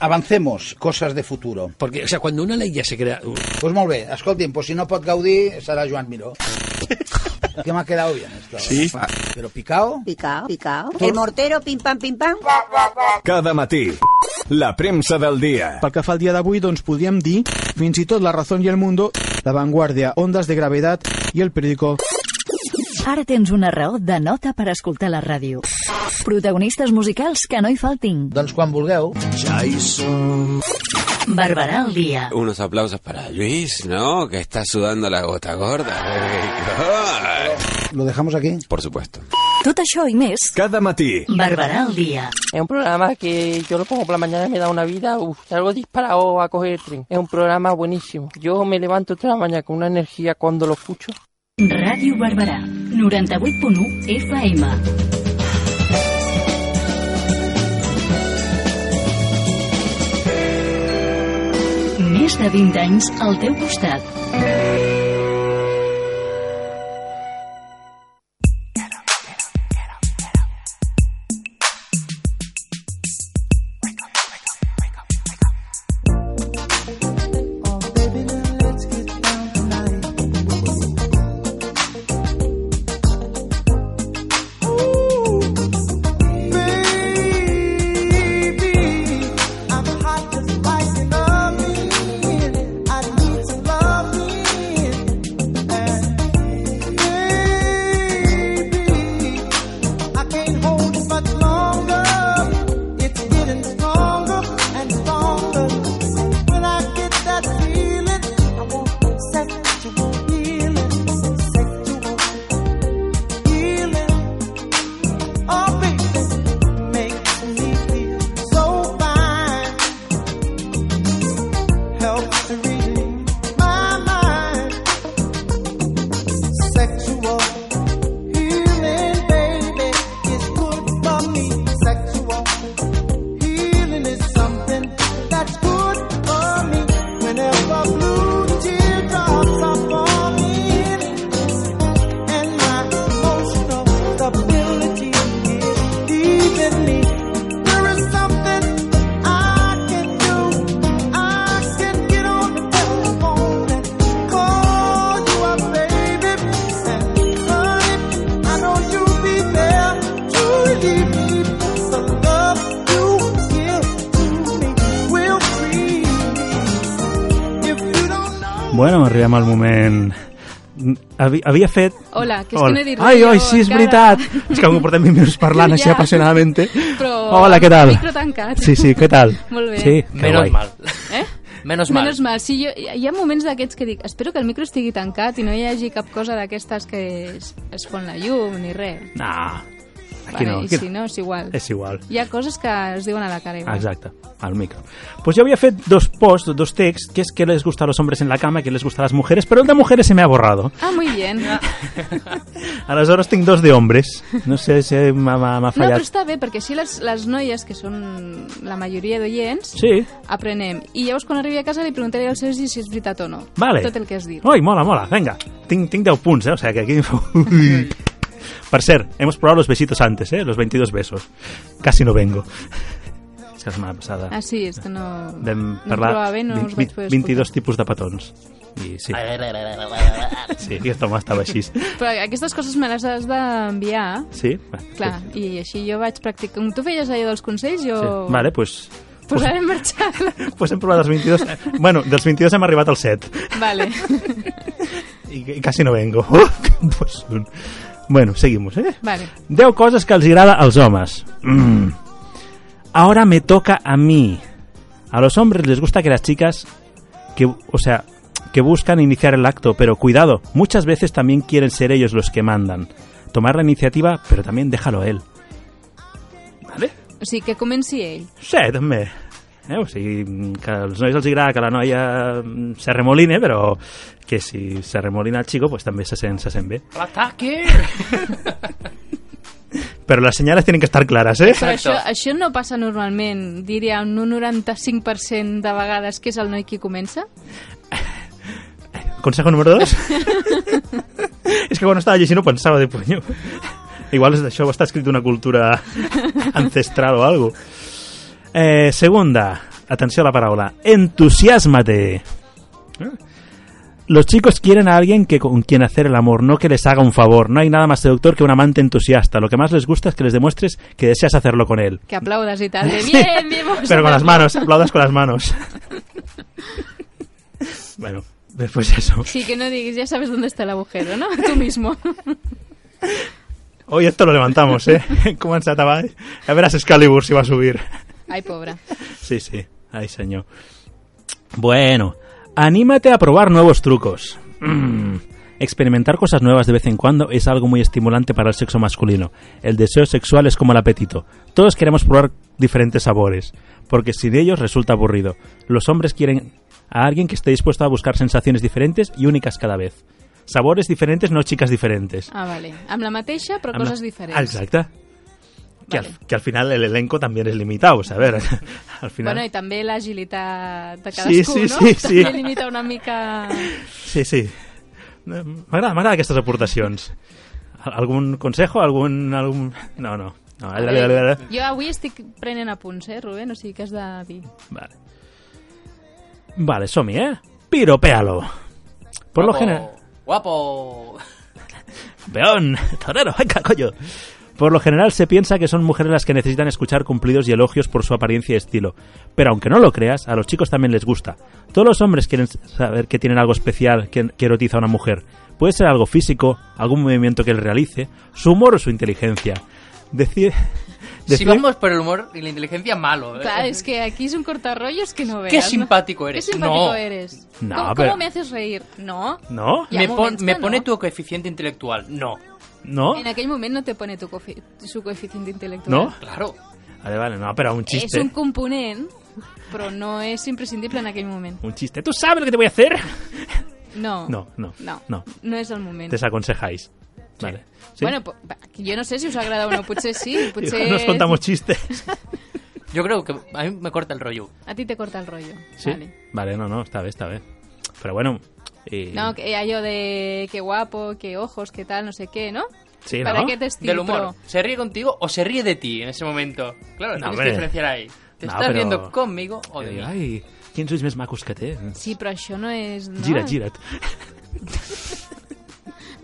Avancemos, cosas de futuro. Porque, o sea, cuando una ley ya se crea... Pues molt bé, escolti'm, pues si no pot gaudir, serà Joan Miró. ¿Qué me ha quedado bien esto? Sí. ¿Pero picao? Picao, picao. El mortero, pim pam, pim pam. Cada matí, la premsa del dia. Pel que fa al dia d'avui, doncs podríem dir fins i tot La Razón i el Mundo, La Vanguardia, Ondas de Gravedad i el periódico Ara tens una raó de nota per escoltar la ràdio. Protagonistes musicals que no hi faltin. Doncs quan vulgueu. Ja hi som. Barberà al dia. Unos aplausos para Luis, ¿no? Que está sudando la gota gorda. Lo dejamos aquí. Por supuesto. Tot això i més, Cada matí, Barberà al dia. Es un programa que yo lo pongo por la mañana y me da una vida, uf, algo disparado a coger el tren. Es un programa buenísimo. Yo me levanto toda la mañana con una energía cuando lo escucho. Ràdio Barberà, 98.1 FM. De 20 anys al teu costat. Arribem al moment... Havia, havia fet... Hola, que és Hola. que no he dit Ai, res ai, jo sí, és encara. veritat. És que com portem 20 minuts parlant així Ja. apassionadament. Però Hola, què tal? micro tancat. Sí, sí, què tal? Molt bé. Sí, que Menos guai. mal. Eh? Menos mal. Menos mal. Sí, jo, hi ha moments d'aquests que dic espero que el micro estigui tancat i no hi hagi cap cosa d'aquestes que es, es fon la llum ni res. Nah, aquí Vale, no. I Aquí si no, és igual. És igual. Hi ha coses que es diuen a la cara igual. Exacte, al micro. Pues yo había fet dos posts, dos texts, que es que les gusta a los hombres en la cama, que les gusta a las mujeres, pero el de mujeres se me ha borrado. Ah, muy bien. Aleshores tinc dos de hombres. No sé si m'ha m'ha- m'ha No, però fallat. està bé, perquè així les, les noies, que són la majoria d'oients, Sí. aprenem. I llavors, quan arribi a casa, li preguntaré al Sergi si és veritat o no. Vale. Tot el que has dit. Ui, mola, mola, venga. Tinc, tinc 10 punts, eh? O sea, que aquí... Per cert, hemos probado los besitos antes, ¿eh? Los 22 besos. Casi no vengo. La setmana passada Ah, sí, és que no... vam no parlar provava bé, no vint- us vaig poder 22 tipus de petons. I sí. Sí, aquest home estava així. Però aquestes coses me les has d'enviar. Sí? Clar, i així jo vaig practicar... Com tu feies allò dels consells, jo... Sí. Vale, pues... Posaré en marxa. Pues hem provat els 22... Bueno, dels 22 hem arribat al 7. vale. I, i quasi no vengo. pues, un- bueno, seguimos, ¿eh? Vale. 10 coses que els agrada als homes. Mm. Ahora me toca a mí. A los hombres les gusta que las chicas, que, o sea, que buscan iniciar el acto, pero cuidado, muchas veces también quieren ser ellos los que mandan. Tomar la iniciativa, pero también déjalo a él. ¿Vale? O sigui, que comenci ell. Sí, també. Eh? O sigui, que als nois els agrada que la noia mm, se remoline, però que si se remolina el chico, pues també se sent, se sent bé. ¡Ataque! Però les senyales tienen que estar claras, eh? Però això, això no passa normalment, diria, en un 95% de vegades que és el noi qui comença? Consejo número dos. és que quan estava llegint ho pensava de puño. Igual és d'això, està escrit una cultura ancestral o algo. Eh, segunda, atenció a la paraula, entusiasmate. Los chicos quieren a alguien que con quien hacer el amor, no que les haga un favor. No hay nada más seductor que un amante entusiasta. Lo que más les gusta es que les demuestres que deseas hacerlo con él. Que aplaudas y tal, de bien, bien, Pero con las manos, aplaudas con las manos. bueno, después eso. Sí, que no digas, ya sabes dónde está el agujero, ¿no? Tú mismo. Hoy esto lo levantamos, ¿eh? Hem començat avall. A veure si Excalibur si va a subir. Ay, pobre. Sí, sí. Ay, señor. Bueno, anímate a probar nuevos trucos. Mm. Experimentar cosas nuevas de vez en cuando es algo muy estimulante para el sexo masculino. El deseo sexual es como el apetito. Todos queremos probar diferentes sabores, porque sin ellos resulta aburrido. Los hombres quieren a alguien que esté dispuesto a buscar sensaciones diferentes y únicas cada vez. Sabores diferentes, no chicas diferentes. Ah, vale. Amb la mateixa, però Amb la- coses diferents. Exacte. Que, al, que al final el elenco también es limitado, a ver, al final... Bueno, i també l'agilitat de Sí, cadascú, sí, no? sí, sí. També limita una mica... Sí, sí. M'agrada, m'agrada aquestes aportacions. Al- Algun consejo? Algun... algun... No, no. no. Veure, jo avui estic prenent apunts, eh, Rubén? O sigui que has de dir. Vale. Vale, som-hi, eh? Piropéalo. Por lo Guapo, general... Guapo. Peón, torero, venga, coño. Por lo general se piensa que son mujeres las que necesitan escuchar cumplidos y elogios por su apariencia y estilo. Pero aunque no lo creas, a los chicos también les gusta. Todos los hombres quieren saber que tienen algo especial que, que erotiza a una mujer. Puede ser algo físico, algún movimiento que él realice, su humor o su inteligencia. Decir... Si decir- vamos por el humor y la inteligencia, malo. ¿eh? Clar, és que aquí és un cortarrollos que no veas. Qué ¿no? simpático eres. Qué simpático No. eres. No, ¿Cómo, pero- cómo me haces reír? No. ¿No? Me, pon- pone no. tu coeficiente intelectual. No. ¿No? En aquell moment no te pone tu coefi- su coeficiente intelectual. ¿No? Claro. Vale, vale, no, pero un chiste. un component, però no és imprescindible en aquell moment. Un chiste. ¿Tú sabes lo que te voy a hacer? No. No, no. No. No. No és el moment. Desaconsejáis. Vale. ¿Sí? Bueno, va, jo no sé si us agrada o no, potser sí, potser... Nos contamos chistes. Yo creo que a mí me corta el rollo. A ti te corta el rollo. Sí. Vale. Vale, no, no, está bien, está bien. Pero bueno. Eh, No, que allò de qué guapo, qué ojos, qué tal, no sé qué, ¿no? Sí, Para ¿no? qué te Del humor. ¿Se ríe contigo o se ríe de ti en ese momento? Claro, No, tienes que diferenciar ahí. ¿Te No, estás pero- riendo conmigo o de eh, mí? Ai, quins ulls més macos que té. Sí, però això no és... No? Gira't, gira't.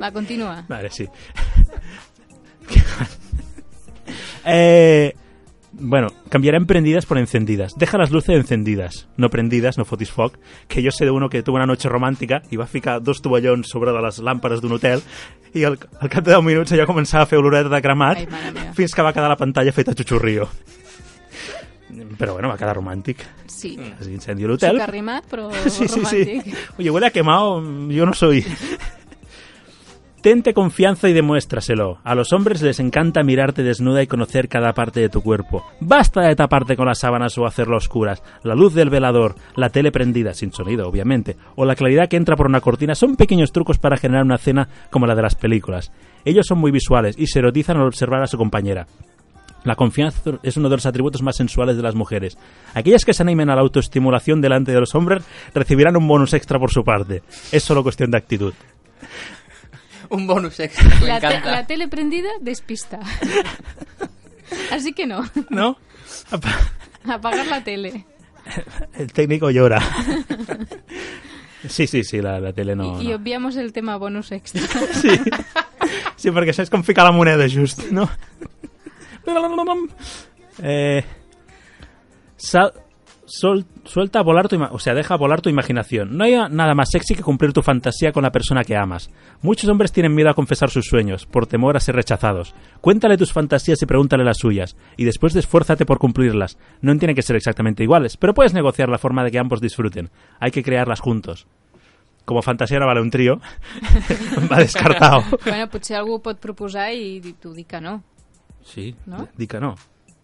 Va, continua. Vale, sí. eh, bueno, cambiarán prendidas por encendidas. Deja las luces encendidas, no prendidas, no fotis foc. Que yo sé de uno que tuvo una noche romàntica i va ficar dos tovallons sobre de les làmperes d'un hotel i al, al cap de 10 minuts allò començava a fer oloreta de cremat Ai, fins que va quedar la pantalla feta xuxurrio. Però bueno, va quedar romàntic. Sí. Es incendió el hotel. Sucarrimat, però Sí, sí, romàntic. sí. Oye, huele a quemado, yo no soy. Tente confianza y demuéstraselo. A los hombres les encanta mirarte desnuda y conocer cada parte de tu cuerpo. Basta de taparte con las sábanas o hacerlo oscuras. La luz del velador, la tele prendida, sin sonido, obviamente, o la claridad que entra por una cortina son pequeños trucos para generar una cena como la de las películas. Ellos son muy visuales y se erotizan al observar a su compañera. La confianza es uno de los atributos más sensuales de las mujeres. Aquellas que se animen a la autoestimulación delante de los hombres recibirán un bonus extra por su parte. Es solo cuestión de actitud. Un bonus extra, me La, te- encanta. la tele prendida despista. Así que no. ¿No? Apagar la tele. El técnico llora. Sí, sí, sí, la, la tele no... y no. obviamos el tema bonus extra. Sí. Sí, perquè saps com ficar la moneda just, no? Eh, sal- sol- suelta volar tu o sea, deja volar tu imaginación. No hay nada más sexy que cumplir tu fantasía con la persona que amas. Muchos hombres tienen miedo a confesar sus sueños, por temor a ser rechazados. Cuéntale tus fantasías y pregúntale las suyas, y después esfuérzate por cumplirlas. No tienen que ser exactamente iguales, pero puedes negociar la forma de que ambos disfruten. Hay que crearlas juntos. Como fantasía no vale un trío, va descartado. bueno, potser algú pot proposar i tu dir que no. Sí, No? di que no.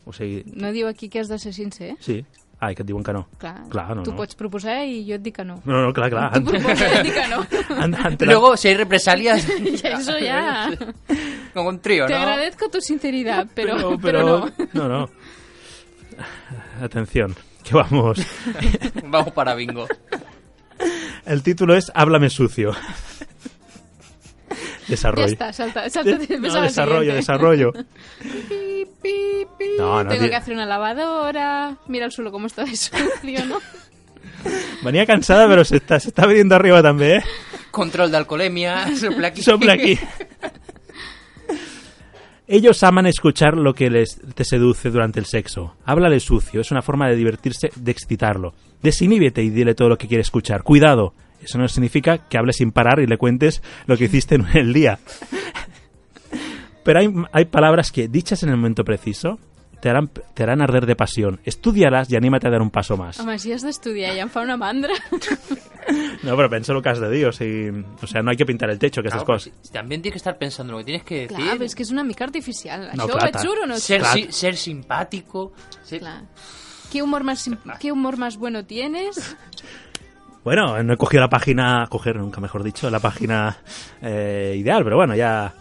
O sigui, No diu aquí que has de ser sincer? sí. Ai, que et diuen que no. Clar, Clar, no, tu no. pots proposar i jo et dic que no. No, no, clar, clar. Tu proposes i et dic que no. Han, han tret- Luego, si hay represalias... Ya, eso ya. Como un trío, Te ¿no? agradezco tu sinceridad, pero, pero, pero, no. no, no. Atención, que vamos. Vamos para bingo. El título es Háblame sucio. Ya Desarrollo. está, salta, salta. No, desarrollo, desarrollo. No, no, Tengo que hacer una lavadora. Mira el suelo cómo está de sucio, ¿no? Venía cansada, pero se está, se está viniendo arriba también, ¿eh? Control de alcoholemia, sopla aquí. Sopla aquí. Ellos aman escuchar lo que les te seduce durante el sexo. Háblale sucio, es una forma de divertirse, de excitarlo. Desiníbete y dile todo lo que quiere escuchar. Cuidado, eso no significa que hables sin parar y le cuentes lo que hiciste en el día. Pero hay, hay palabras que, dichas en el momento preciso, te harán, te harán arder de pasión. Estudialas y anímate a dar un paso más. Home, si has d'estudiar ja em fa una mandra. No, pero piensa lo que has de dir, o sea, o sea, no hay que pintar el techo, que estas Claro, cosas. También tienes que estar pensando lo que tienes que decir. Clar, però és que és una mica artificial. No, Això clar, ho ets tant. juro no ser, si- ser simpático. ser- ¿Qué humor, más, sim- ¿Qué humor más bueno tienes? Bueno, no he cogido la página, coger nunca mejor dicho, la página eh, ideal, pero bueno, ya.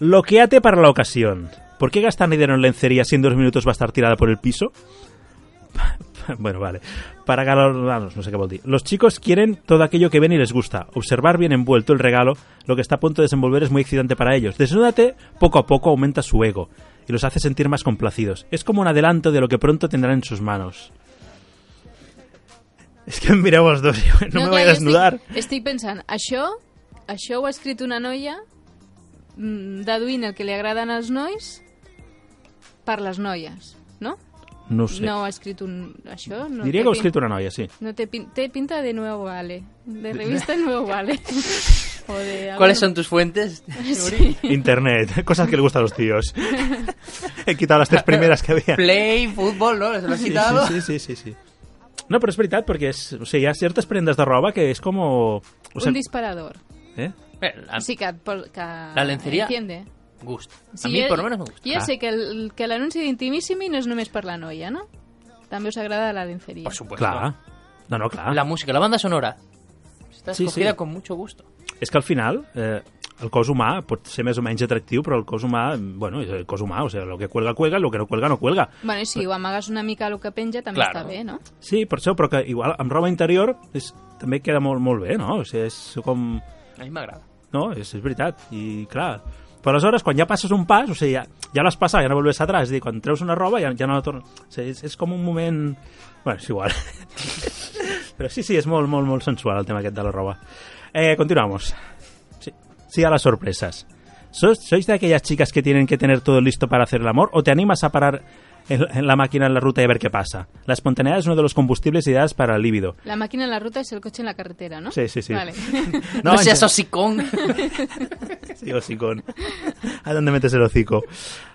Loqueate para la ocasión. ¿Por qué gastar dinero en lencería si en dos minutos va a estar tirada por el piso? bueno, vale. Para galardonaros, no sé qué vol dir. Los chicos quieren todo aquello que ven y les gusta. Observar bien envuelto el regalo, lo que está a punto de desenvolver es muy excitante para ellos. Desnúdate, poco a poco aumenta su ego y los hace sentir más complacidos. Es como un adelanto de lo que pronto tendrán en sus manos. Es que em mireu els dos, jo no, me voy a clar, jo desnudar. Estic, estic pensant, això, això ho ha escrit una noia mm, deduint el que li agraden als nois per les noies, no? No ho sé. No ha escrit un... Això no Diria que ho ha pin- escrit una noia, sí. No té, pin- té pinta de Nuevo Vale, de revista Nuevo Vale. o de ¿Cuáles son tus fuentes? Sí. Internet, cosas que le gustan a los tíos. He quitado las tres primeras que había. Play, fútbol, ¿no? ¿Se lo has quitado? Sí, sí, sí, sí, sí. No, però és veritat, perquè és, o sigui, hi ha certes prendes de roba que és com... O un disparador. ¿eh? Sí, que, et pol- que La lencería Entiende. Gusta. Sí, a mí jo- por lo menos me gusta. Jo ja sé que el- que l'anunci d'Intimissimi no és només per la noia, no? També us agrada la lencería. Por supuesto. Clar. No, no, clar. La música, la banda sonora. Está Sí, escogida sí. con mucho gusto. És que al final eh, el cos humà pot ser més o menys atractiu, però el cos humà, bueno, és el cos humà, o sigui, lo que cuelga, cuelga, lo que no cuelga, no cuelga. Bueno, i si ho amagues una mica el que penja, també Claro. està bé, no? Sí, per això, però que igual amb roba interior és, també queda molt, molt bé, no? O sigui, és com... A mí me agrada. No, és, és veritat. I clar, però aleshores, quan ja passes un pas, o sigui, ja, ja l'has passat, ja no volves atrás, és a dir, quan treus una roba ja, ja no la tornes... O sigui, és, és com un moment... Bueno, és igual. però sí, sí, és molt, molt, molt sensual el tema aquest de la roba. Eh, continuamos. Sí, a las sorpresas. ¿Sois, ¿Sois de aquellas chicas que tienen que tener todo listo para hacer el amor o te animas a parar en, en la máquina en la ruta y a ver qué pasa? La espontaneidad es uno de los combustibles ideales para el líbido. La màquina en la ruta és el cotxe en la carretera, no? Sí, sí, sí. Vale. No, en seas hocicón. Sí, hocicón. ¿A dónde metes el hocico?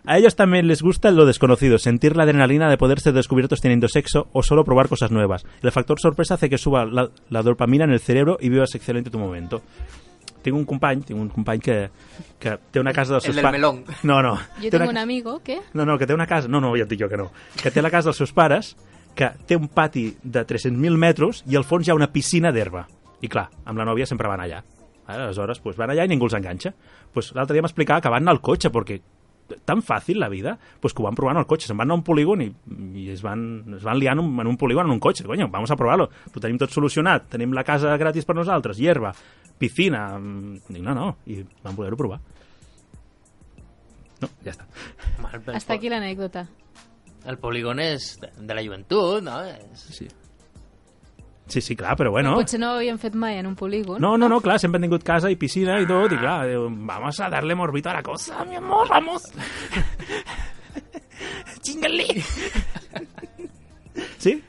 A ellos también les gusta lo desconocido, sentir la adrenalina de poder ser descubiertos teniendo sexo o solo probar cosas nuevas. El factor sorpresa hace que suba la, la dopamina en el cerebro y vivas excelente tu momento. Tinc un company, tinc un company que, que té una casa dels El seus del pa- melón. No, no. Jo té tinc una- un amigo que... no, no, que té una casa... No, no, ja et dic jo que no. Que té la casa dels seus pares, que té un pati de 300.000 metres i al fons hi ha una piscina d'herba. I clar, amb la nòvia sempre van allà. Aleshores, pues, van allà i ningú els enganxa. Pues, L'altre dia m'explicava que van anar al cotxe, perquè tan fàcil la vida, pues que ho van provar en el cotxe. Se'n van anar a un polígon i, i es, van, es van liar en un, en un polígon en un cotxe. Coño, vamos a provar-lo. Ho tenim tot solucionat. Tenim la casa gratis per nosaltres, hierba, piscina... mm, Dic, no, no, i van poder-ho provar. No, ja està. Hasta aquí l'anècdota. El polígon és de, la joventut, no? És... Sí. Sí, sí, clar, però bueno... Potser no ho havien fet mai en un polígon. No, no, no, clar, sempre han tingut casa i piscina i tot, i clar, vamos a darle morbito a la cosa, mi amor, vamos. Chingale. sí?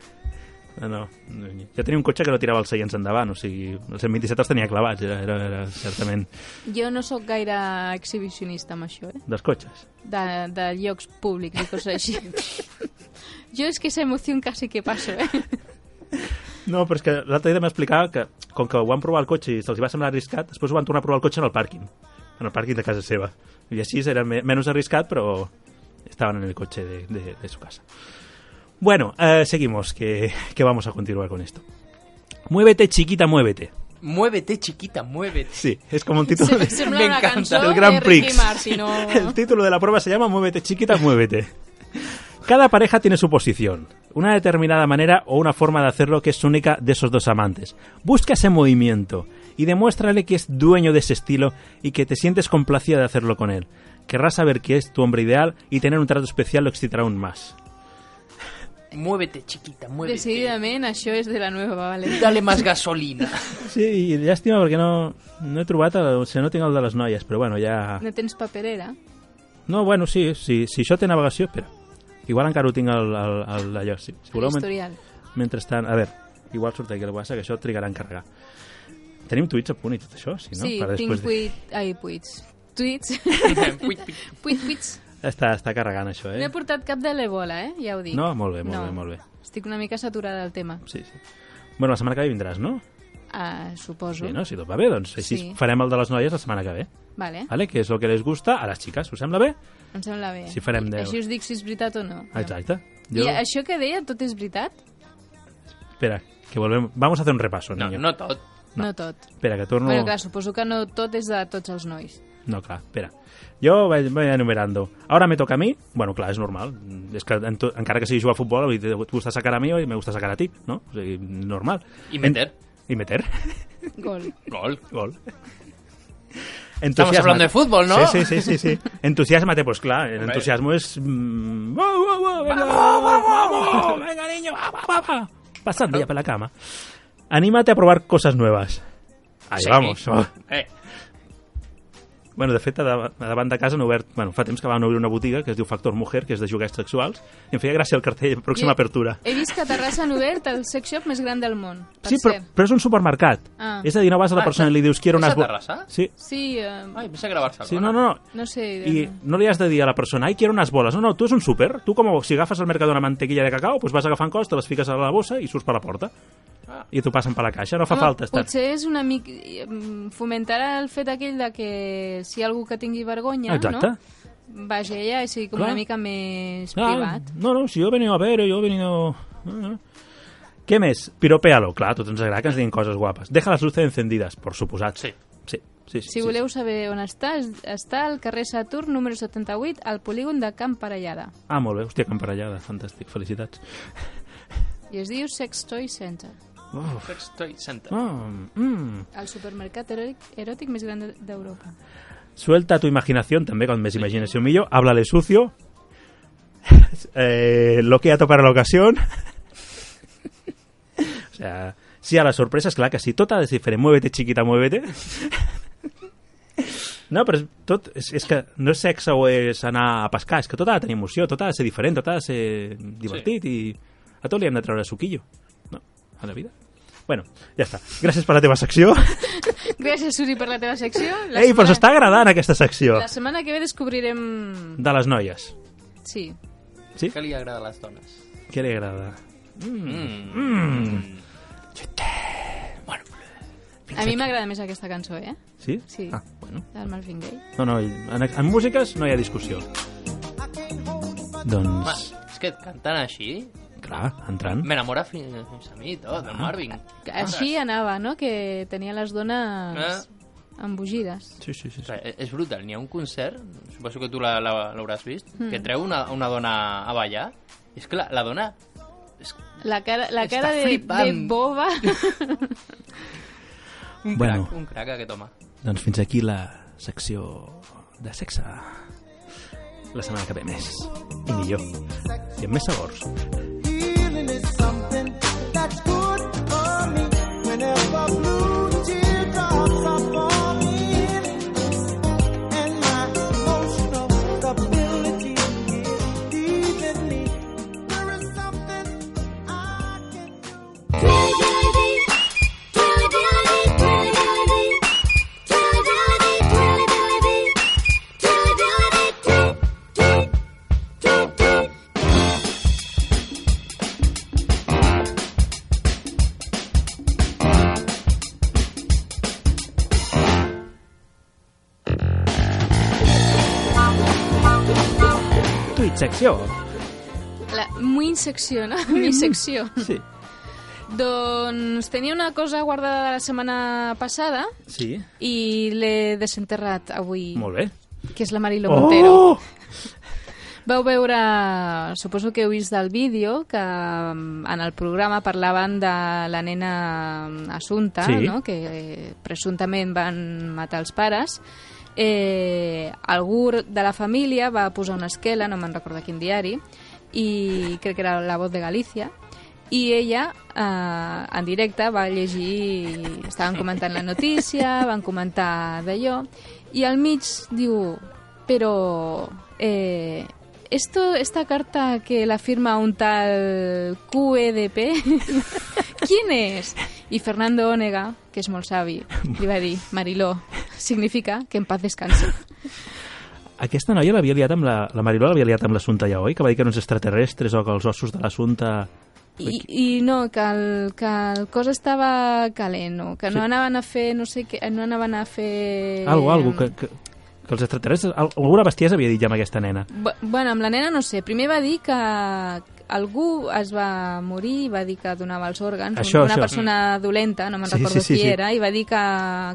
No, no, no, jo tenia un cotxe que no tirava els seients endavant, o sigui, els 127 els tenia clavats, era, era, era certament Jo no sóc gaire exhibicionista amb això, eh? dels cotxes. De, de llocs públics i coses així. jo és que esa emoció quasi que passo, eh? No, però és que l'altre dia m'explicava que com que ho van provar al cotxe i se'ls va semblar arriscat, després ho van tornar a provar al cotxe en el pàrquing, en el pàrquing de casa seva. I així era me menys arriscat, però estaban en el coche de, de- de su casa. Bueno, eh, seguimos, que, que vamos a continuar con esto. Muévete, chiquita, muévete. Muévete, chiquita, muévete. Sí, es como un título Se- de- sembla Me encanta. del Grand Prix. No... El título de la prueba se llama Muévete, chiquita, muévete. Cada pareja tiene su posición, una determinada manera o una forma de hacerlo que es única de esos dos amantes. Busca ese movimiento y demuéstrale que es dueño de ese estilo y que te sientes complacida de hacerlo con él. Querrás saber que es tu hombre ideal y tener un trato especial lo excitará aún más. Muévete, chiquita, muévete. Decididament, això és de la nueva, vale. Dale más gasolina. Sí, i llàstima perquè no, no he trobat, el, o sigui, no tinc el de les noies, però bueno, ja... No tens paperera? No, bueno, sí, sí si això té navegació, espera. Igual encara ho tinc al, al, al allò, sí. Si voleu, men- mentrestant, a veure, igual surt aquí el WhatsApp, que això trigarà en carregar. Tenim tuits a punt i tot això, sí, no? Sí, Per tinc després de-. Ai, puits. Tuits. Puit, puit. Puit, puits. Està, està carregant això, No eh? he portat cap de l'ebola, eh? Ja ho dic. No? Molt bé, molt No. bé, molt bé. Estic una mica saturada del tema. Sí, sí. Bueno, la setmana que ve vindràs, no? Ah, suposo. Sí, no? Si tot va bé, doncs així Sí. farem el de les noies la setmana que ve. Vale, Vale? Que és el que les gusta a les xiques. Us sembla bé? em sembla bé. Si farem I-. Així us dic si és veritat o no. Exacte. I això que deia, tot és veritat? Espera, que volvem... Vamos a hacer un repaso, No, niño. no tot. No. No tot. Espera, que torno... Bueno, clar, suposo que no tot és de tots els nois. No, clar, espera. Jo vaig, vaig enumerando. Ahora me toca a mi. Bueno, clar, és normal. És que en to, encara que sigui jugar a futbol, dir, te gusta sacar a mi i me gusta sacar a ti, no? O sigui, normal. I meter. En, y meter. Gol. Gol. Gol. Estamos hablando de fútbol, ¿no? Sí, sí, sí, sí. sí. Entusiasmate, pues claro, el entusiasmo es... mm, ¡Wow, wow, wow! Venga, vamos, venga, niño, va, va, va, va. Pasando ya por la cama. Anímate a probar cosas nuevas. Ahí Sí. vamos. Eh, Bueno, de fet, a dav- a davant de casa han obert... Bueno, fa temps que van obrir una botiga que es diu Factor Mujer, que és de joguets sexuals, i em feia gràcia el cartell pròxima I- apertura. He vist que a Terrassa han obert el sex shop més gran del món. Per Sí, però, però és un supermercat. Ah. És a dir, no vas a la Ah, persona i li dius quiero és a unas... bo-" Terrassa? Sí, Sí, eh, Ai, pensé que era Barcelona. sí, no, no, no. no sé... Y no le has de dir a la persona, ay, quiero unas bolas. No, no, tú es un súper. Tú como si agafes al mercado una mantequilla de cacao, pues vas agafant coses, te les fiques a la bossa i surts per la porta. I t'ho passen per la caixa, no fa falta estar... Potser és una mica... fomentarà el fet aquell de que si hi ha algú que tingui vergonya, Exacte. no? Allà i sigui com Clar. una mica més Ah, privat. no, no, si yo he venido a ver, yo he venido... Ah, ah. Què més? Piropéalo. Clar, a tots ens agrada que ens diguin coses guapes. Deja les luces encendidas, por suposat. Sí. Sí, sí, sí. Si sí, voleu saber on està, està al carrer Saturn número 78, al polígon de Camp Parellada. Ah, molt bé. Hòstia, que emparellada. Fantàstic. Felicitats. I es diu Sex Toy Center. Uf. Sex Toy Center. Ah, mm. El supermercat eròtic, eròtic més gran de- d'Europa. Suelta tu imaginación, també con més imaginació millor. Háblale sucio. Eh, lo que ha para la ocasión. o sea, sí a las sorpreses, clar que sí. Tot ha de ser diferent. Muévete, chiquita, muévete. No, però és, tot, és, és que no és sexe o és anar a pescar, és que tot ha de tenir emoció, tot ha de ser diferent, tot ha de ser divertit i a tot li hem de treure suquillo. No, a la vida. Bueno, ja està. Gràcies per la teva secció. Gràcies, Suri, per la teva secció. La Ei, però s'està agradant aquesta secció La setmana que ve descobrirem... de les noies. Sí. Sí? Què li agrada a les dones? Què li agrada? Mm. Mm. A mi m'agrada més aquesta cançó, eh? Sí? Sí. Ah, bueno. Del Marvin Gaye. No, no, en, en músiques no hi ha discussió. Home, Doncs, és que cantant així clar, entrant. m'enamora fins, fins a mi tot, del Marvin. Que Així anava, no? Que tenia les dones Eh? embogides. Sí, sí, sí. O sigui, és brutal, n'hi ha un concert, suposo que tu la- la- l'hauràs vist, Mm. que treu una, una dona a ballar, i és que la, la dona La cara, la cara de, de boba. Un Bueno. crac, un crac aquest home. Doncs fins aquí la secció de sexe. La setmana que ve més. I millor. I amb més sabors. Is something that's good for me. Whenever blue secció. La, muy secció, no? Mi secció. Sí. Doncs tenia una cosa guardada de la setmana passada Sí. i l'he desenterrat avui. Molt bé. Que és la Marilo Oh! Montero. Vau veure, suposo que heu vist del vídeo, que mm, en el programa parlaven de la nena Assunta, Sí. no? que eh, presumptament van matar els pares. Eh, algú de la família va posar una esquela, no me'n recordo quin diari, i crec que era La Voz de Galícia, i ella eh, en directe va llegir estaven comentant la notícia van comentar d'allò i al mig diu però eh, esto, esta carta que la firma un tal QEDP ¿quién es? I Fernando Onega que és molt savi li va dir Mariló significa que en paz descanse Aquesta noia l'havia liat amb la... La Mariló l'havia liat amb l'assumpte ja, oi? Que va dir que eren uns extraterrestres o que els ossos de l'assumpte... I, i no, que el, que el cos estava calent, o que no Sí. anaven a fer, no sé què, no anaven a fer... Algo, algo, que, que, que els extraterrestres... al- Alguna bestiesa havia dit ja amb aquesta nena. Bu- Bueno, amb la nena no sé. Primer va dir que algú es va morir i va dir que donava els òrgans. Això, una això. persona dolenta, no me'n Sí, recordo sí, sí, qui sí. era, i va dir que,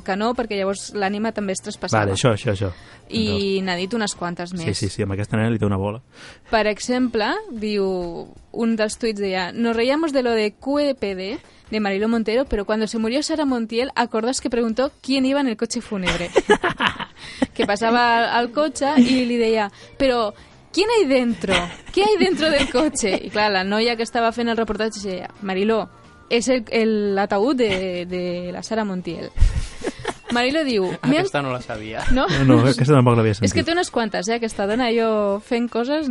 que no, perquè llavors l'ànima també es traspassava. Vale, això, això, això. I n'ha dit unes quantes més. Sí, sí, sí, amb aquesta nena li té una bola. Per exemple, diu un dels tuits deia Nos reíamos de lo de QEPD de Marilo Montero, pero cuando se murió Sara Montiel, ¿acordás que preguntó quién iba en el coche fúnebre? que pasaba al coche y le decía, pero ¿quién hay dentro? ¿Qué hay dentro del coche? Y claro, la noia que estaba fent el reportatge deia, Mariló, és el, el ataúd de, de la Sara Montiel. Marilo diu... "Me han Aquesta no la sabia. No? No, no, aquesta tampoc l'havia És que sentit. té unes quantes, eh, aquesta dona. Jo fent coses...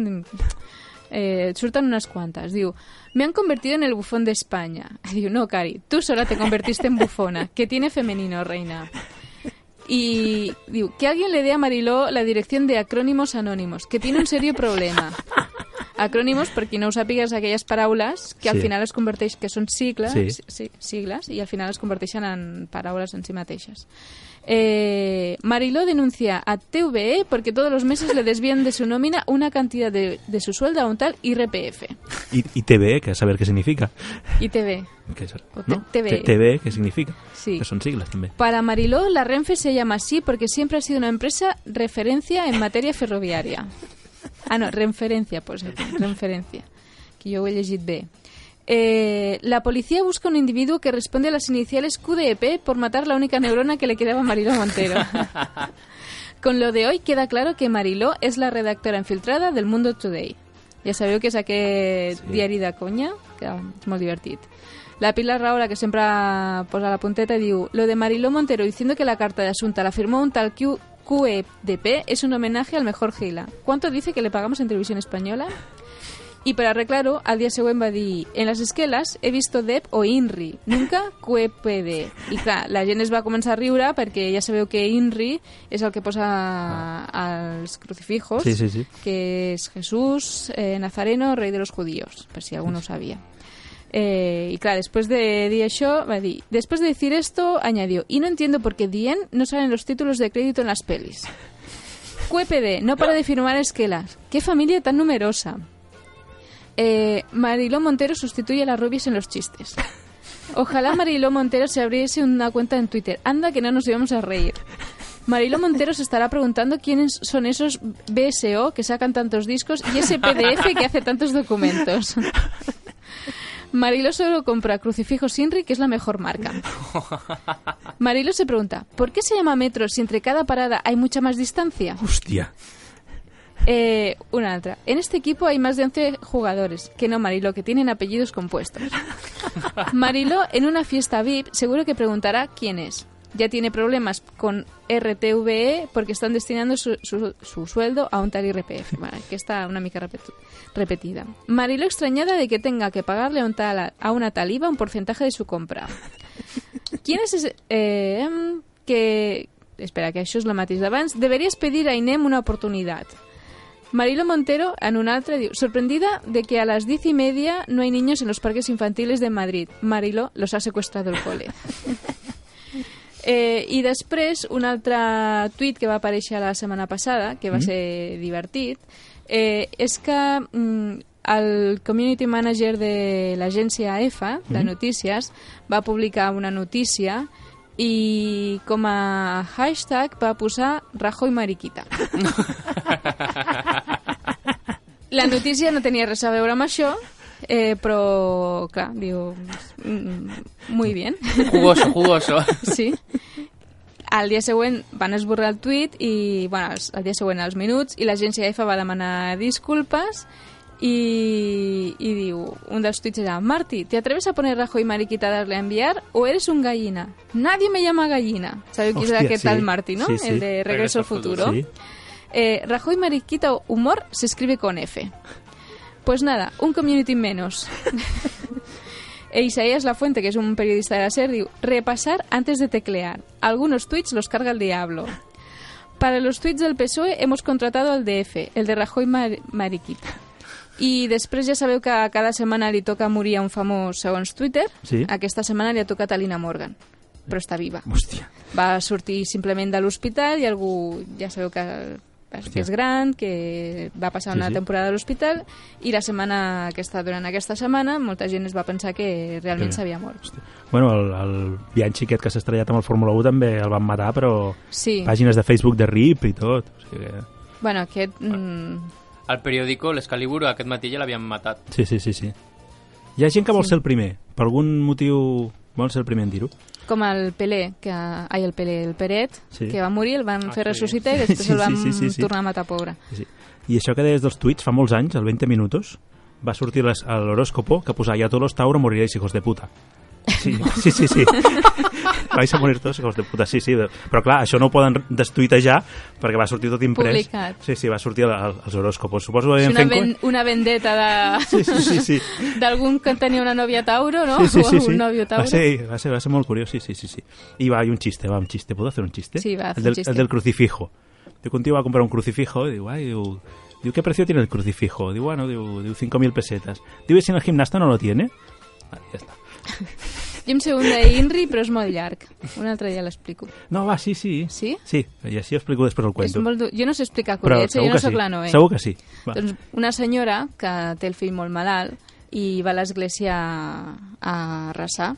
Eh, surten unes quantes. Diu, me han convertido en el bufón de España. Diu, no, Cari, tú sola te convertiste en bufona. Que tiene femenino, reina. Y diu, que alguien le dé a Mariló la dirección de Acrónimos Anónimos, que tiene un serio problema. Acrónimos, per qui no ho sàpigues, aquelles paraules que al Sí. final es converteix, que són sigles, Sí. sí, sigles, i al final es converteixen en paraules en si mateixes. Eh, Mariló denuncia a TVE porque todos los meses le desvían de su nómina una cantidad de, de su sueldo a un tal IRPF. I, I TV, que a saber què significa. ITV. Que és, O te- no? TV. T- TV, què significa? Sí. Que són sigles, també. Para Mariló, la Renfe se llama así porque siempre ha sido una empresa referencia en materia ferroviaria. Ah, no, referencia, pues referencia. Que yo he llegit bé. Eh, la policía busca un individuo que responde a las iniciales QDEP por matar la única neurona que le quedaba a Mariló Montero. Con lo de hoy queda claro que Mariló es la redactora infiltrada del Mundo Today. Ja sabeu que és aquest diari de conya, que és molt divertit. La Pilar Raura, que sempre posa la punteta, diu Lo de Mariló Montero diciendo que la carta de Asunta la firmó un tal Q QEDP es un homenaje al mejor Gila. ¿Cuánto dice que le pagamos en televisión española? Y para arreglarlo, al día següent va dir En las esquelas he visto DEP o INRI, nunca QEPD. I clar, la gent es va començar a riure perquè ja sabeu que INRI és el que posa als crucifijos, Sí, sí, sí. que es Jesús eh, Nazareno, rey de los judíos, per si algú no ho sabia. Eh, y claro, después de dir, después de decir esto, añadió, y no entiendo por qué Dien no salen los títulos de crédito en las pelis. QEPD, no para de firmar esquelas. ¡Qué familia tan numerosa! Eh, Mariló Montero sustituye a las rubias en los chistes. Ojalá Mariló Montero se abriese una cuenta en Twitter. Anda que no nos íbamos a reír. Mariló Montero se estará preguntando quiénes son esos BSO que sacan tantos discos y ese PDF que hace tantos documentos. Mariló solo compra crucifijos Inri, que es la mejor marca. Mariló se pregunta, ¿por qué se llama metro si entre cada parada hay mucha más distancia? Hòstia. Eh, una otra. En este equipo hay más de 11 jugadores, que no Mariló, que tienen apellidos compuestos. Mariló, en una fiesta VIP, seguro que preguntará quién es. Ya tiene problemas con RTVE porque están destinando su, su- su sueldo a un tal IRPF. Bueno, que está una mica repetu- repetida. Mariló extrañada de que tenga que pagarle a, un tal, a una tal IVA un porcentaje de su compra. ¿Quién es ese...? eh, em, que... Espera, que això és el mateix d'abans. Deberías pedir a INEM una oportunidad. Marilo Montero, en un altre, diu sorprendida de que a las diez y media no hay niños en los parques infantiles de Madrid. Marilo los ha secuestrado el cole. Eh, I després, un altre tuit que va aparèixer la setmana passada, que va Mm. ser divertit, Eh, és que mm, el community manager de l'agència EFA, de Mhm. notícies, va publicar una notícia i com a hashtag va posar Rajoy Mariquita. La notícia no tenia res a veure amb això, eh, però, clar, diu... mm, Muy bien. Jugoso, jugoso. Sí. Al dia següent van esborrar el tuit i, bueno, els- al dia següent als minuts, i l'agència EFA va demanar disculpes y, y digo, un dels tuits era, Marti, ¿te atreves a poner Rajoy mariquita a darle a enviar o eres un gallina? Nadie me llama gallina. ¿Sabes quién Hostia, es aquest sí. tal Marti, no? Sí, sí. El de Regreso al Futuro. Sí. Eh, Rajoy mariquita humor se escribe con F. Pues nada, un community menos. E Isaías La Fuente, que es un periodista de la SER, diu, repasar antes de teclear. Algunos tweets los carga el diablo. Para los tweets del PSOE hemos contratado al DF, el de Rajoy Mar Mariquita. I després ja sabeu que cada setmana li toca morir a un famós segons Twitter. Sí. Aquesta setmana li ha tocat a Lina Morgan, però està viva. Hòstia. Va sortir simplement de l'hospital i algú, ja sabeu que, que Hòstia. és gran, que va passar Sí, una sí. temporada a l'hospital i la setmana aquesta, durant aquesta setmana molta gent es va pensar que realment Que- s'havia mort. Bueno, el, el Bianchi aquest que s'ha estrellat amb el Fórmula 1 també el van matar, però Sí. pàgines de Facebook de RIP i tot. O sigui que... Bueno, aquest... Mm, Al periòdico, l'Escalibur, aquest matí ja l'havien matat. Sí, sí, sí, sí. Hi ha gent que vol Sí. ser el primer. Per algun motiu vol ser el primer en dir-ho. com el Pelé, que, ai, el Pelé, el Peret, Sí. que va morir, el van Ah, fer sí. ressuscitar i després Sí, el van sí, sí, sí, tornar a matar, pobre. Sí, sí. I això que deies dels tuits, fa molts anys, el 20 minutos, va sortir l'horòscopo que posava ja tots los Tauro moriréis hijos de puta. Sí, sí, sí. sí. Vais a morir tots hijos de puta, sí, sí. Però clar, això no ho poden destuitejar perquè va sortir tot imprès. Publicat. Sí, sí, va sortir al- als horòscopos. Suposo que És una, ven, una vendetta de... Sí, sí, sí, sí. d'algun que tenia una nòvia Tauro, no? Sí, sí, sí, sí. un nòvio Tauro. Va ser, va, ser, va ser molt curiós, sí, sí, sí, sí. Y va, hay un chiste, va, un chiste. ¿Puedo hacer un chiste? Sí, va, el un del, chiste. El del crucifijo. Digo, un tío va a comprar un crucifijo y digo, ay, digo, digo, ¿qué precio tiene el crucifijo? Digo, bueno, digo, digo 5.000 pesetas. Digo, ¿y si en el gimnasta no lo tiene? Vale, ya está. Jo em sé un d'Inri, però és molt llarg. Un altre dia l'explico. No, va, sí, sí. Sí? Sí, i així ho explico després el És cuento. molt dur. Jo no sé explicar acudits, eh? jo no sóc sí. la Noé. Segur que sí. Va. Doncs una senyora que té el fill molt malalt i va a l'església a resar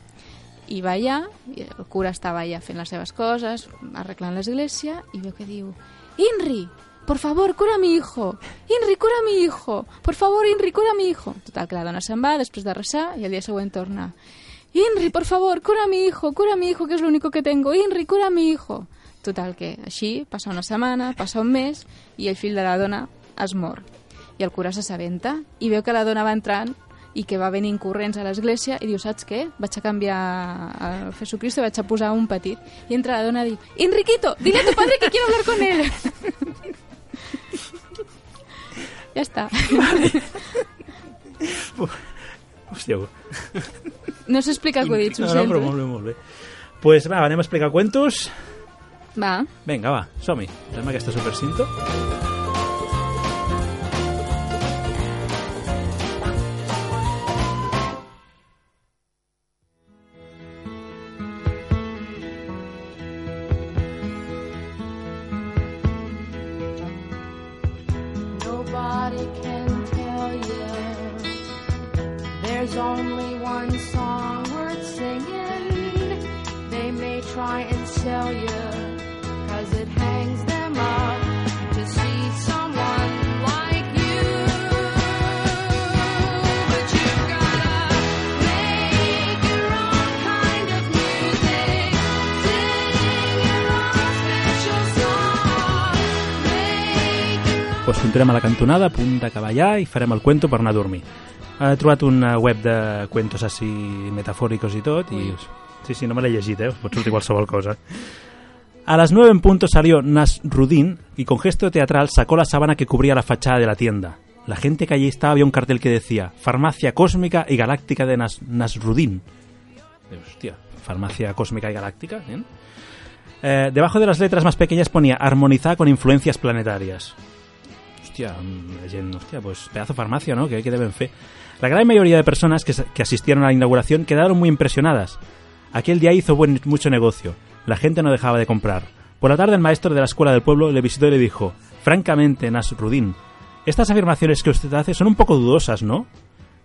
i va allà, i el cura estava allà fent les seves coses, arreglant l'església, i veu que diu Inri, por favor, cura a mi hijo. Inri, cura a mi hijo. Por favor, Inri, cura a mi hijo. Total, que la dona se'n va després de resar i el dia següent torna. Inri, por favor, cura a mi hijo, cura a mi hijo, que es lo único que tengo. Inri, cura a mi hijo. Total, que així passa una setmana, passa un mes i el fill de la dona es mor. I el cura s'assabenta i veu que la dona va entrant i que va venint corrents a l'església i diu, saps què? Vaig a canviar a Jesucristo vaig a posar un petit. I entra la dona i diu, Enriquito, dile a tu padre que quiero hablar con él. ja està. Hòstia. No s'explica acudits, ho No, no, sento. però molt bé, molt bé. Pues va, anem a explicar cuentos. Va. Vinga, va, som-hi. Fem aquesta supercinto. Nobody there's only one song worth singing. They may try and sell you cause it hangs them up to see someone pues continuem a la cantonada, a punt d'acabar ja, i farem el cuento per anar a dormir. He trobat una web de cuentos així metafóricos i tot, i... Sí, sí, no me l'he llegit, eh? Us pot sortir qualsevol cosa. A las nueve en punto salió Nasrudin y con gesto teatral sacó la sábana que cubría la fachada de la tienda. La gente que allí estaba vio un cartel que decía Farmacia Cósmica y Galáctica de Nas Nasrudin. Digo, Hostia, Farmacia Cósmica y Galáctica, ¿bien? Eh, debajo de las letras más pequeñas ponía armonizada con influencias planetarias. Hostia, mm, gent, hostia, pues pedazo farmacia, ¿no? Que, que deben fe. La gran mayoría de personas que, que asistieron a la inauguración quedaron muy impresionadas. Aquel día hizo buen, mucho negocio. La gente no dejaba de comprar. Por la tarde el maestro de la escuela del pueblo le visitó y le dijo, francamente, Nasrudin, estas afirmaciones que usted hace son un poco dudosas, ¿no?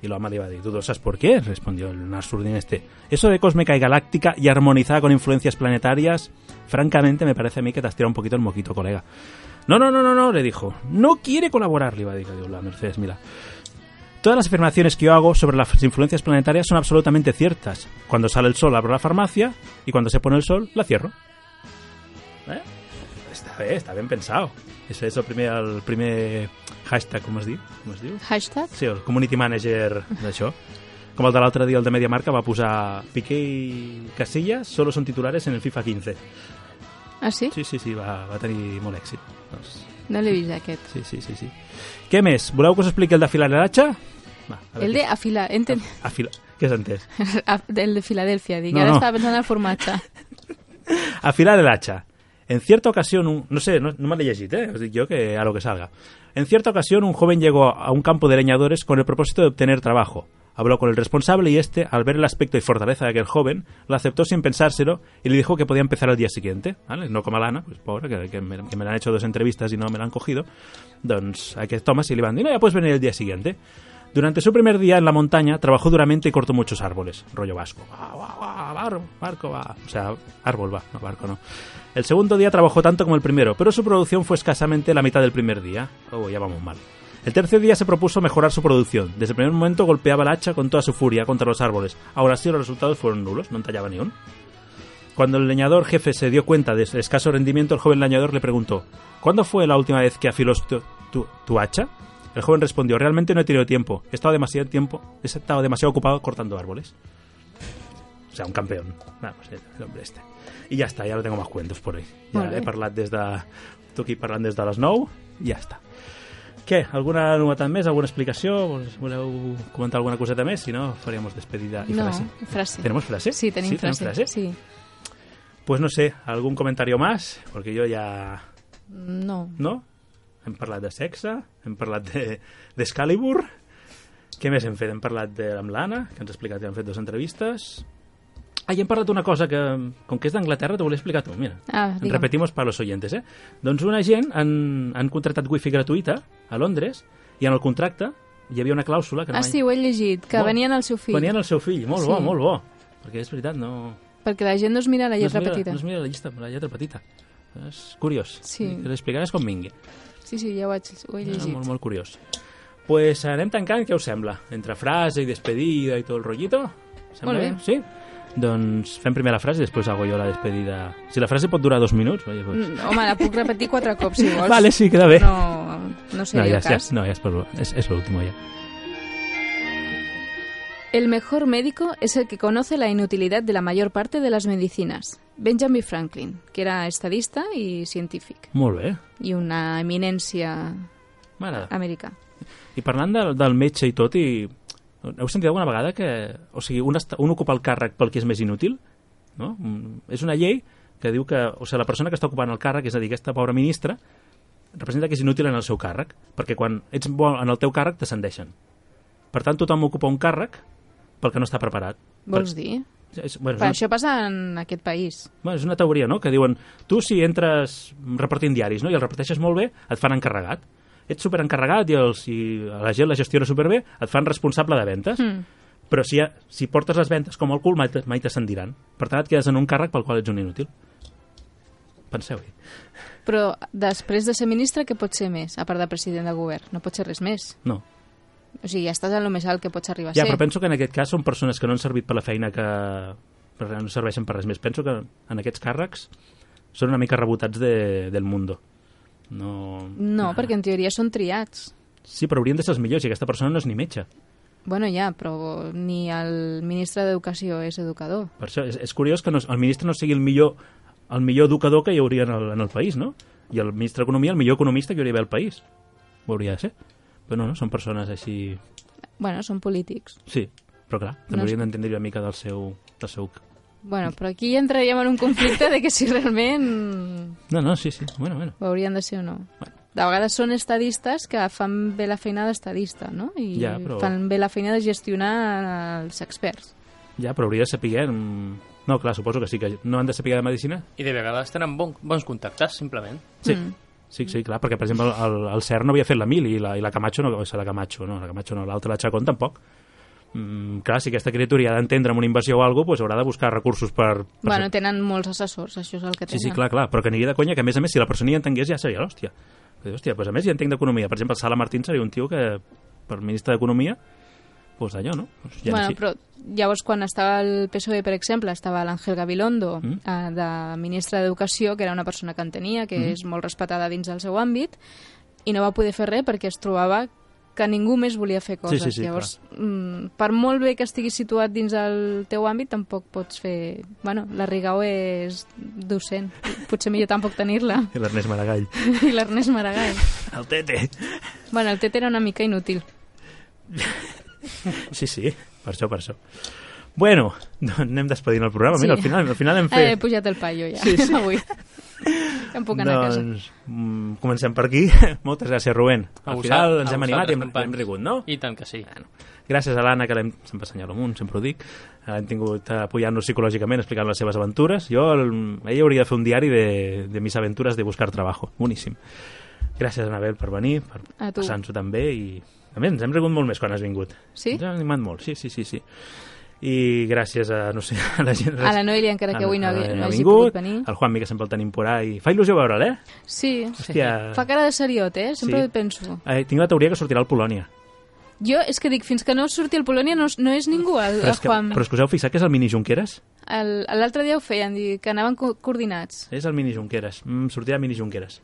Y hombre le iba a ¿dudosas por qué? Respondió el Nasurdin este. Eso de cósmica y galáctica y armonizada con influencias planetarias, francamente me parece a mí que te has tirado un poquito el moquito, colega. No, no, no, no, no, le dijo. No quiere colaborar, le iba a decir la Mercedes, mira. Todas las afirmaciones que yo hago sobre las influencias planetarias son absolutamente ciertas. Cuando sale el sol abro la farmacia y cuando se pone el sol la cierro. Eh? Està bé, està ben pensado. Ese és el primer, el primer hashtag, com es diu? Com es diu? Hashtag? Sí, el community manager d'això. Com el de l'altre dia, el de Mediamarca, va posar Piqué i Casillas solo son titulares en el FIFA 15. Ah, sí? Sí, sí, sí, va, va tenir molt èxit. Doncs, No l'he vist, aquest. sí, sí, sí, sí. Què més? Voleu que us expliqui el d'afilar l'atxa? Va, a veure El de afilar, enten... Afila... Què has entès? el de Filadèlfia, dic. No, Ara no. estava pensant en el formatge. Afilar el hacha. En cierta ocasión, un- no sé, no, no me lo he llegit, ¿eh? os digo yo que a lo que salga. En cierta ocasión, un joven llegó a un campo de leñadores con el propósito de obtener trabajo. Habló con el responsable y este, al ver el aspecto y fortaleza de aquel joven, lo aceptó sin pensárselo y le dijo que podía empezar al día siguiente. No como a Lana, pues pobre, que, me, que me le han hecho dos entrevistas y no me la han cogido. Doncs aquest home van ya puedes venir el día siguiente. Durante su primer día en la montaña, trabajó duramente y cortó muchos árboles. Rollo vasco. Va, va, va, bar- barco va. O sea, árbol va, no barco no. El segundo día trabajó tanto como el primero, pero su producción fue escasamente la mitad del primer día. Oh, ya vamos mal. El tercer día se propuso mejorar su producción. Desde el primer momento golpeaba el hacha con toda su furia contra los árboles. Ahora sí los resultados fueron nulos, no entallaba ni un. Cuando el leñador jefe se dio cuenta de su escaso rendimiento, el joven leñador le preguntó ¿Cuándo fue la última vez que afiló tu, tu- tu hacha? El joven respondió Realmente no he tenido tiempo. He estado demasiado tiempo, he estado demasiado ocupado cortando árboles. O sea, un campeón. Vamos, el hombre este. I ja està, ja no tengo más cuentos por ahí. Ja bé. he parlat des de... Tu aquí parlant des de les 9 i ja està. Què? Alguna novetat més? Alguna explicació? Voleu comentar alguna coseta més? Si no, faríamos despedida y no, frase. frase. ¿Tenemos frase? Sí, tenim ¿Sí? ¿Tenemos frase. frase? Sí. Pues no sé, algún comentario más? Porque yo ya... No. No? Hem parlat de sexe, hem parlat de- d'Excalibur... Què més hem fet? Hem parlat de l'Amlana, que ens ha explicat que han fet dues entrevistes... Ah, i hem parlat d'una cosa que, com que és d'Anglaterra, t'ho volia explicar tu, mira. Ah, digue'm. Repetimos para los oyentes, eh? Doncs una gent han, han contractat wifi gratuïta a Londres i en el contracte hi havia una clàusula que Ah, sí, ho he llegit, que Molt. venien el seu fill. Venien el seu fill, molt Sí. bo, molt bo. Perquè és veritat, no... Perquè la gent no es mira la no lletra mira, petita. No es mira la llista, la lletra petita. És curiós. Sí. Que l'explicaràs com vingui. Sí, sí, ja ho, haig, ho he llegit. molt, molt curiós. Pues anem tancant, què us sembla? Entre frase i despedida i tot el rotllito? Sembla Molt bé. Sí? Doncs fem primer la frase i després hago jo la despedida. Si la frase pot durar dos minuts, oye, pues... Mm, Home, la puc repetir quatre cops, si vols. Vale, sí, queda bé. No, no no, seria ja, el ja, cas. no, ja és, per, lo- és, és l'último ja. El mejor médico es el que conoce la inutilidad de la mayor parte de las medicinas. Benjamin Franklin, que era estadista y científic, Molt bé. i una eminència americà. I parlant de, del metge i tot, i heu sentit alguna vegada que o sigui, un, està, un ocupa el càrrec pel que és més inútil? No? Mm, És una llei que diu que o sigui, la persona que està ocupant el càrrec, és a dir, aquesta pobra ministra, representa que és inútil en el seu càrrec, perquè quan ets bo en el teu càrrec t'ascendeixen. Per tant, tothom ocupa un càrrec pel que no està preparat. Vols per... dir? És, bueno, Per és, això passa en aquest país. una, bueno, és una teoria, no?, que diuen tu si entres repartint diaris no? i el reparteixes molt bé, et fan encarregat. Ets superencarregat i, els, i la gent la gestiona superbé, et fan responsable de ventes. Mm. Però si, si portes les ventes com el cul, mai, mai t'ascendiran. Per tant, et quedes en un càrrec pel qual ets un inútil. Penseu-hi. Però després de ser ministre, què pot ser més, a part de president de govern? No pot ser res més. No. O sigui, ja estàs en el més alt que pots arribar a Ja, ser. però penso que en aquest cas són persones que no han servit per la feina que no serveixen per res més. Penso que en aquests càrrecs són una mica rebotats de, del mundo. No... No, perquè en teoria són triats. Sí, però haurien de ser els millors i aquesta persona no és ni metge. Bueno, ja, però ni el ministre d'Educació és educador. Per això és, és curiós que no, el ministre no sigui el millor, el millor educador que hi hauria en el, en el país, no? I el ministre d'Economia el millor economista que hi hauria d'haver al país. Ho hauria de ser. Però no, no, són persones així... Bueno, són polítics. Sí, però clar, també No haurien d'entendre una mica del seu, del seu... Bueno, però aquí entraríem en un conflicte de que si realment No, no, sí, sí, bueno, bueno. ho haurien de ser o no. De vegades són estadistes que fan bé la feina d'estadista, no? I Ja, però- fan bé la feina de gestionar els experts. Ja, però hauria de saber... mm, No, clar, suposo que sí, que no han de saber de medicina. I de vegades tenen bon, bons contactes, simplement. Sí, Mm. Sí, sí, clar, perquè, per exemple, el, el CERN no havia fet la mil i la, i la Camacho no, o sigui, la Camacho, no, la Camacho no, l'altra, la Chacón, tampoc. Mm, clar, si aquesta criatura ha d'entendre amb una invasió o alguna cosa, pues haurà de buscar recursos per... per Bueno, tenen molts assessors, això és el que Sí, tenen. sí, clar, clar, però que ningú de conya, que a més a més, si la persona hi entengués ja seria l'hòstia. Hòstia, pues a més hi entenc d'economia. Per exemple, Sala Martín seria un tio que, per ministre d'Economia, pues allò, no? Pues ja bueno, sí. però llavors quan estava el PSOE, per exemple, estava l'Àngel Gabilondo, Mm. eh, de ministre d'Educació, que era una persona que entenia, que Mm. és molt respetada dins del seu àmbit, i no va poder fer res perquè es trobava que ningú més volia fer Sí, coses. sí, sí, Llavors, mm, per molt bé que estiguis situat dins el teu àmbit, tampoc pots fer... Bueno, la Rigau és docent. Potser millor tampoc tenir-la. I l'Ernest Maragall. I l'Ernest Maragall. El Tete. Bueno, el Tete era una mica inútil. Sí, sí, per això, per això. Bueno, doncs anem despedint el programa. Mira, al final, al final hem fet... Eh, he pujat el paio ja, Sí, sí. avui. Em puc anar a casa. doncs, mm, comencem per aquí. Moltes gràcies, Rubén. Al vosaltres- final ens hem animat i hem, hem rigut, no? I tant que sí. Bueno, gràcies a l'Anna, que l'hem sempre assenyalo amunt, sempre ho dic. L'hem tingut apoyant-nos psicològicament, explicant les seves aventures. Jo, el, ella hauria de fer un diari de, de mis aventuras de buscar trabajo. Boníssim. Gràcies, Anabel, per venir, per A tu. passar-nos-ho també. I, a més, ens hem rigut molt més quan has vingut. Sí? Ens hem animat molt, sí, sí, sí. sí. I gràcies a, no sé, a la gent... A la Noelia, encara que avui no no ha hagi pogut venir. Al Juanmi, que sempre el tenim por ahí. Fa il·lusió veure'l, eh? Sí, Hòstia. fa cara de seriot, eh? Sempre Sí. penso. eh? Tinc la teoria que sortirà al Polònia. Jo és que dic, fins que no surti el Polònia no, no és ningú, el, Però el és, que, Juan. però és que us heu fixat que és el mini Junqueras? El- L'altre dia ho feien, dir que anaven co coordinats. És el mini Junqueras. Mm, sortirà mini Junqueras.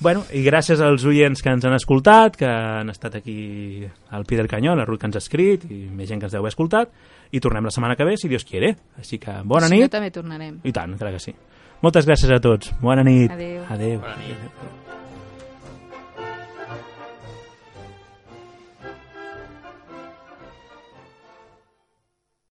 Bueno, i gràcies als oients que ens han escoltat, que han estat aquí al pie del canyó, la Ruth que ens ha escrit, i més gent que ens deu haver escoltat, i tornem la setmana que ve, si Dios quiere. Així que bona sí, nit. Jo també tornarem. I tant, clar que sí. Moltes gràcies a tots. Bona nit. Adéu. Adéu. Bona nit.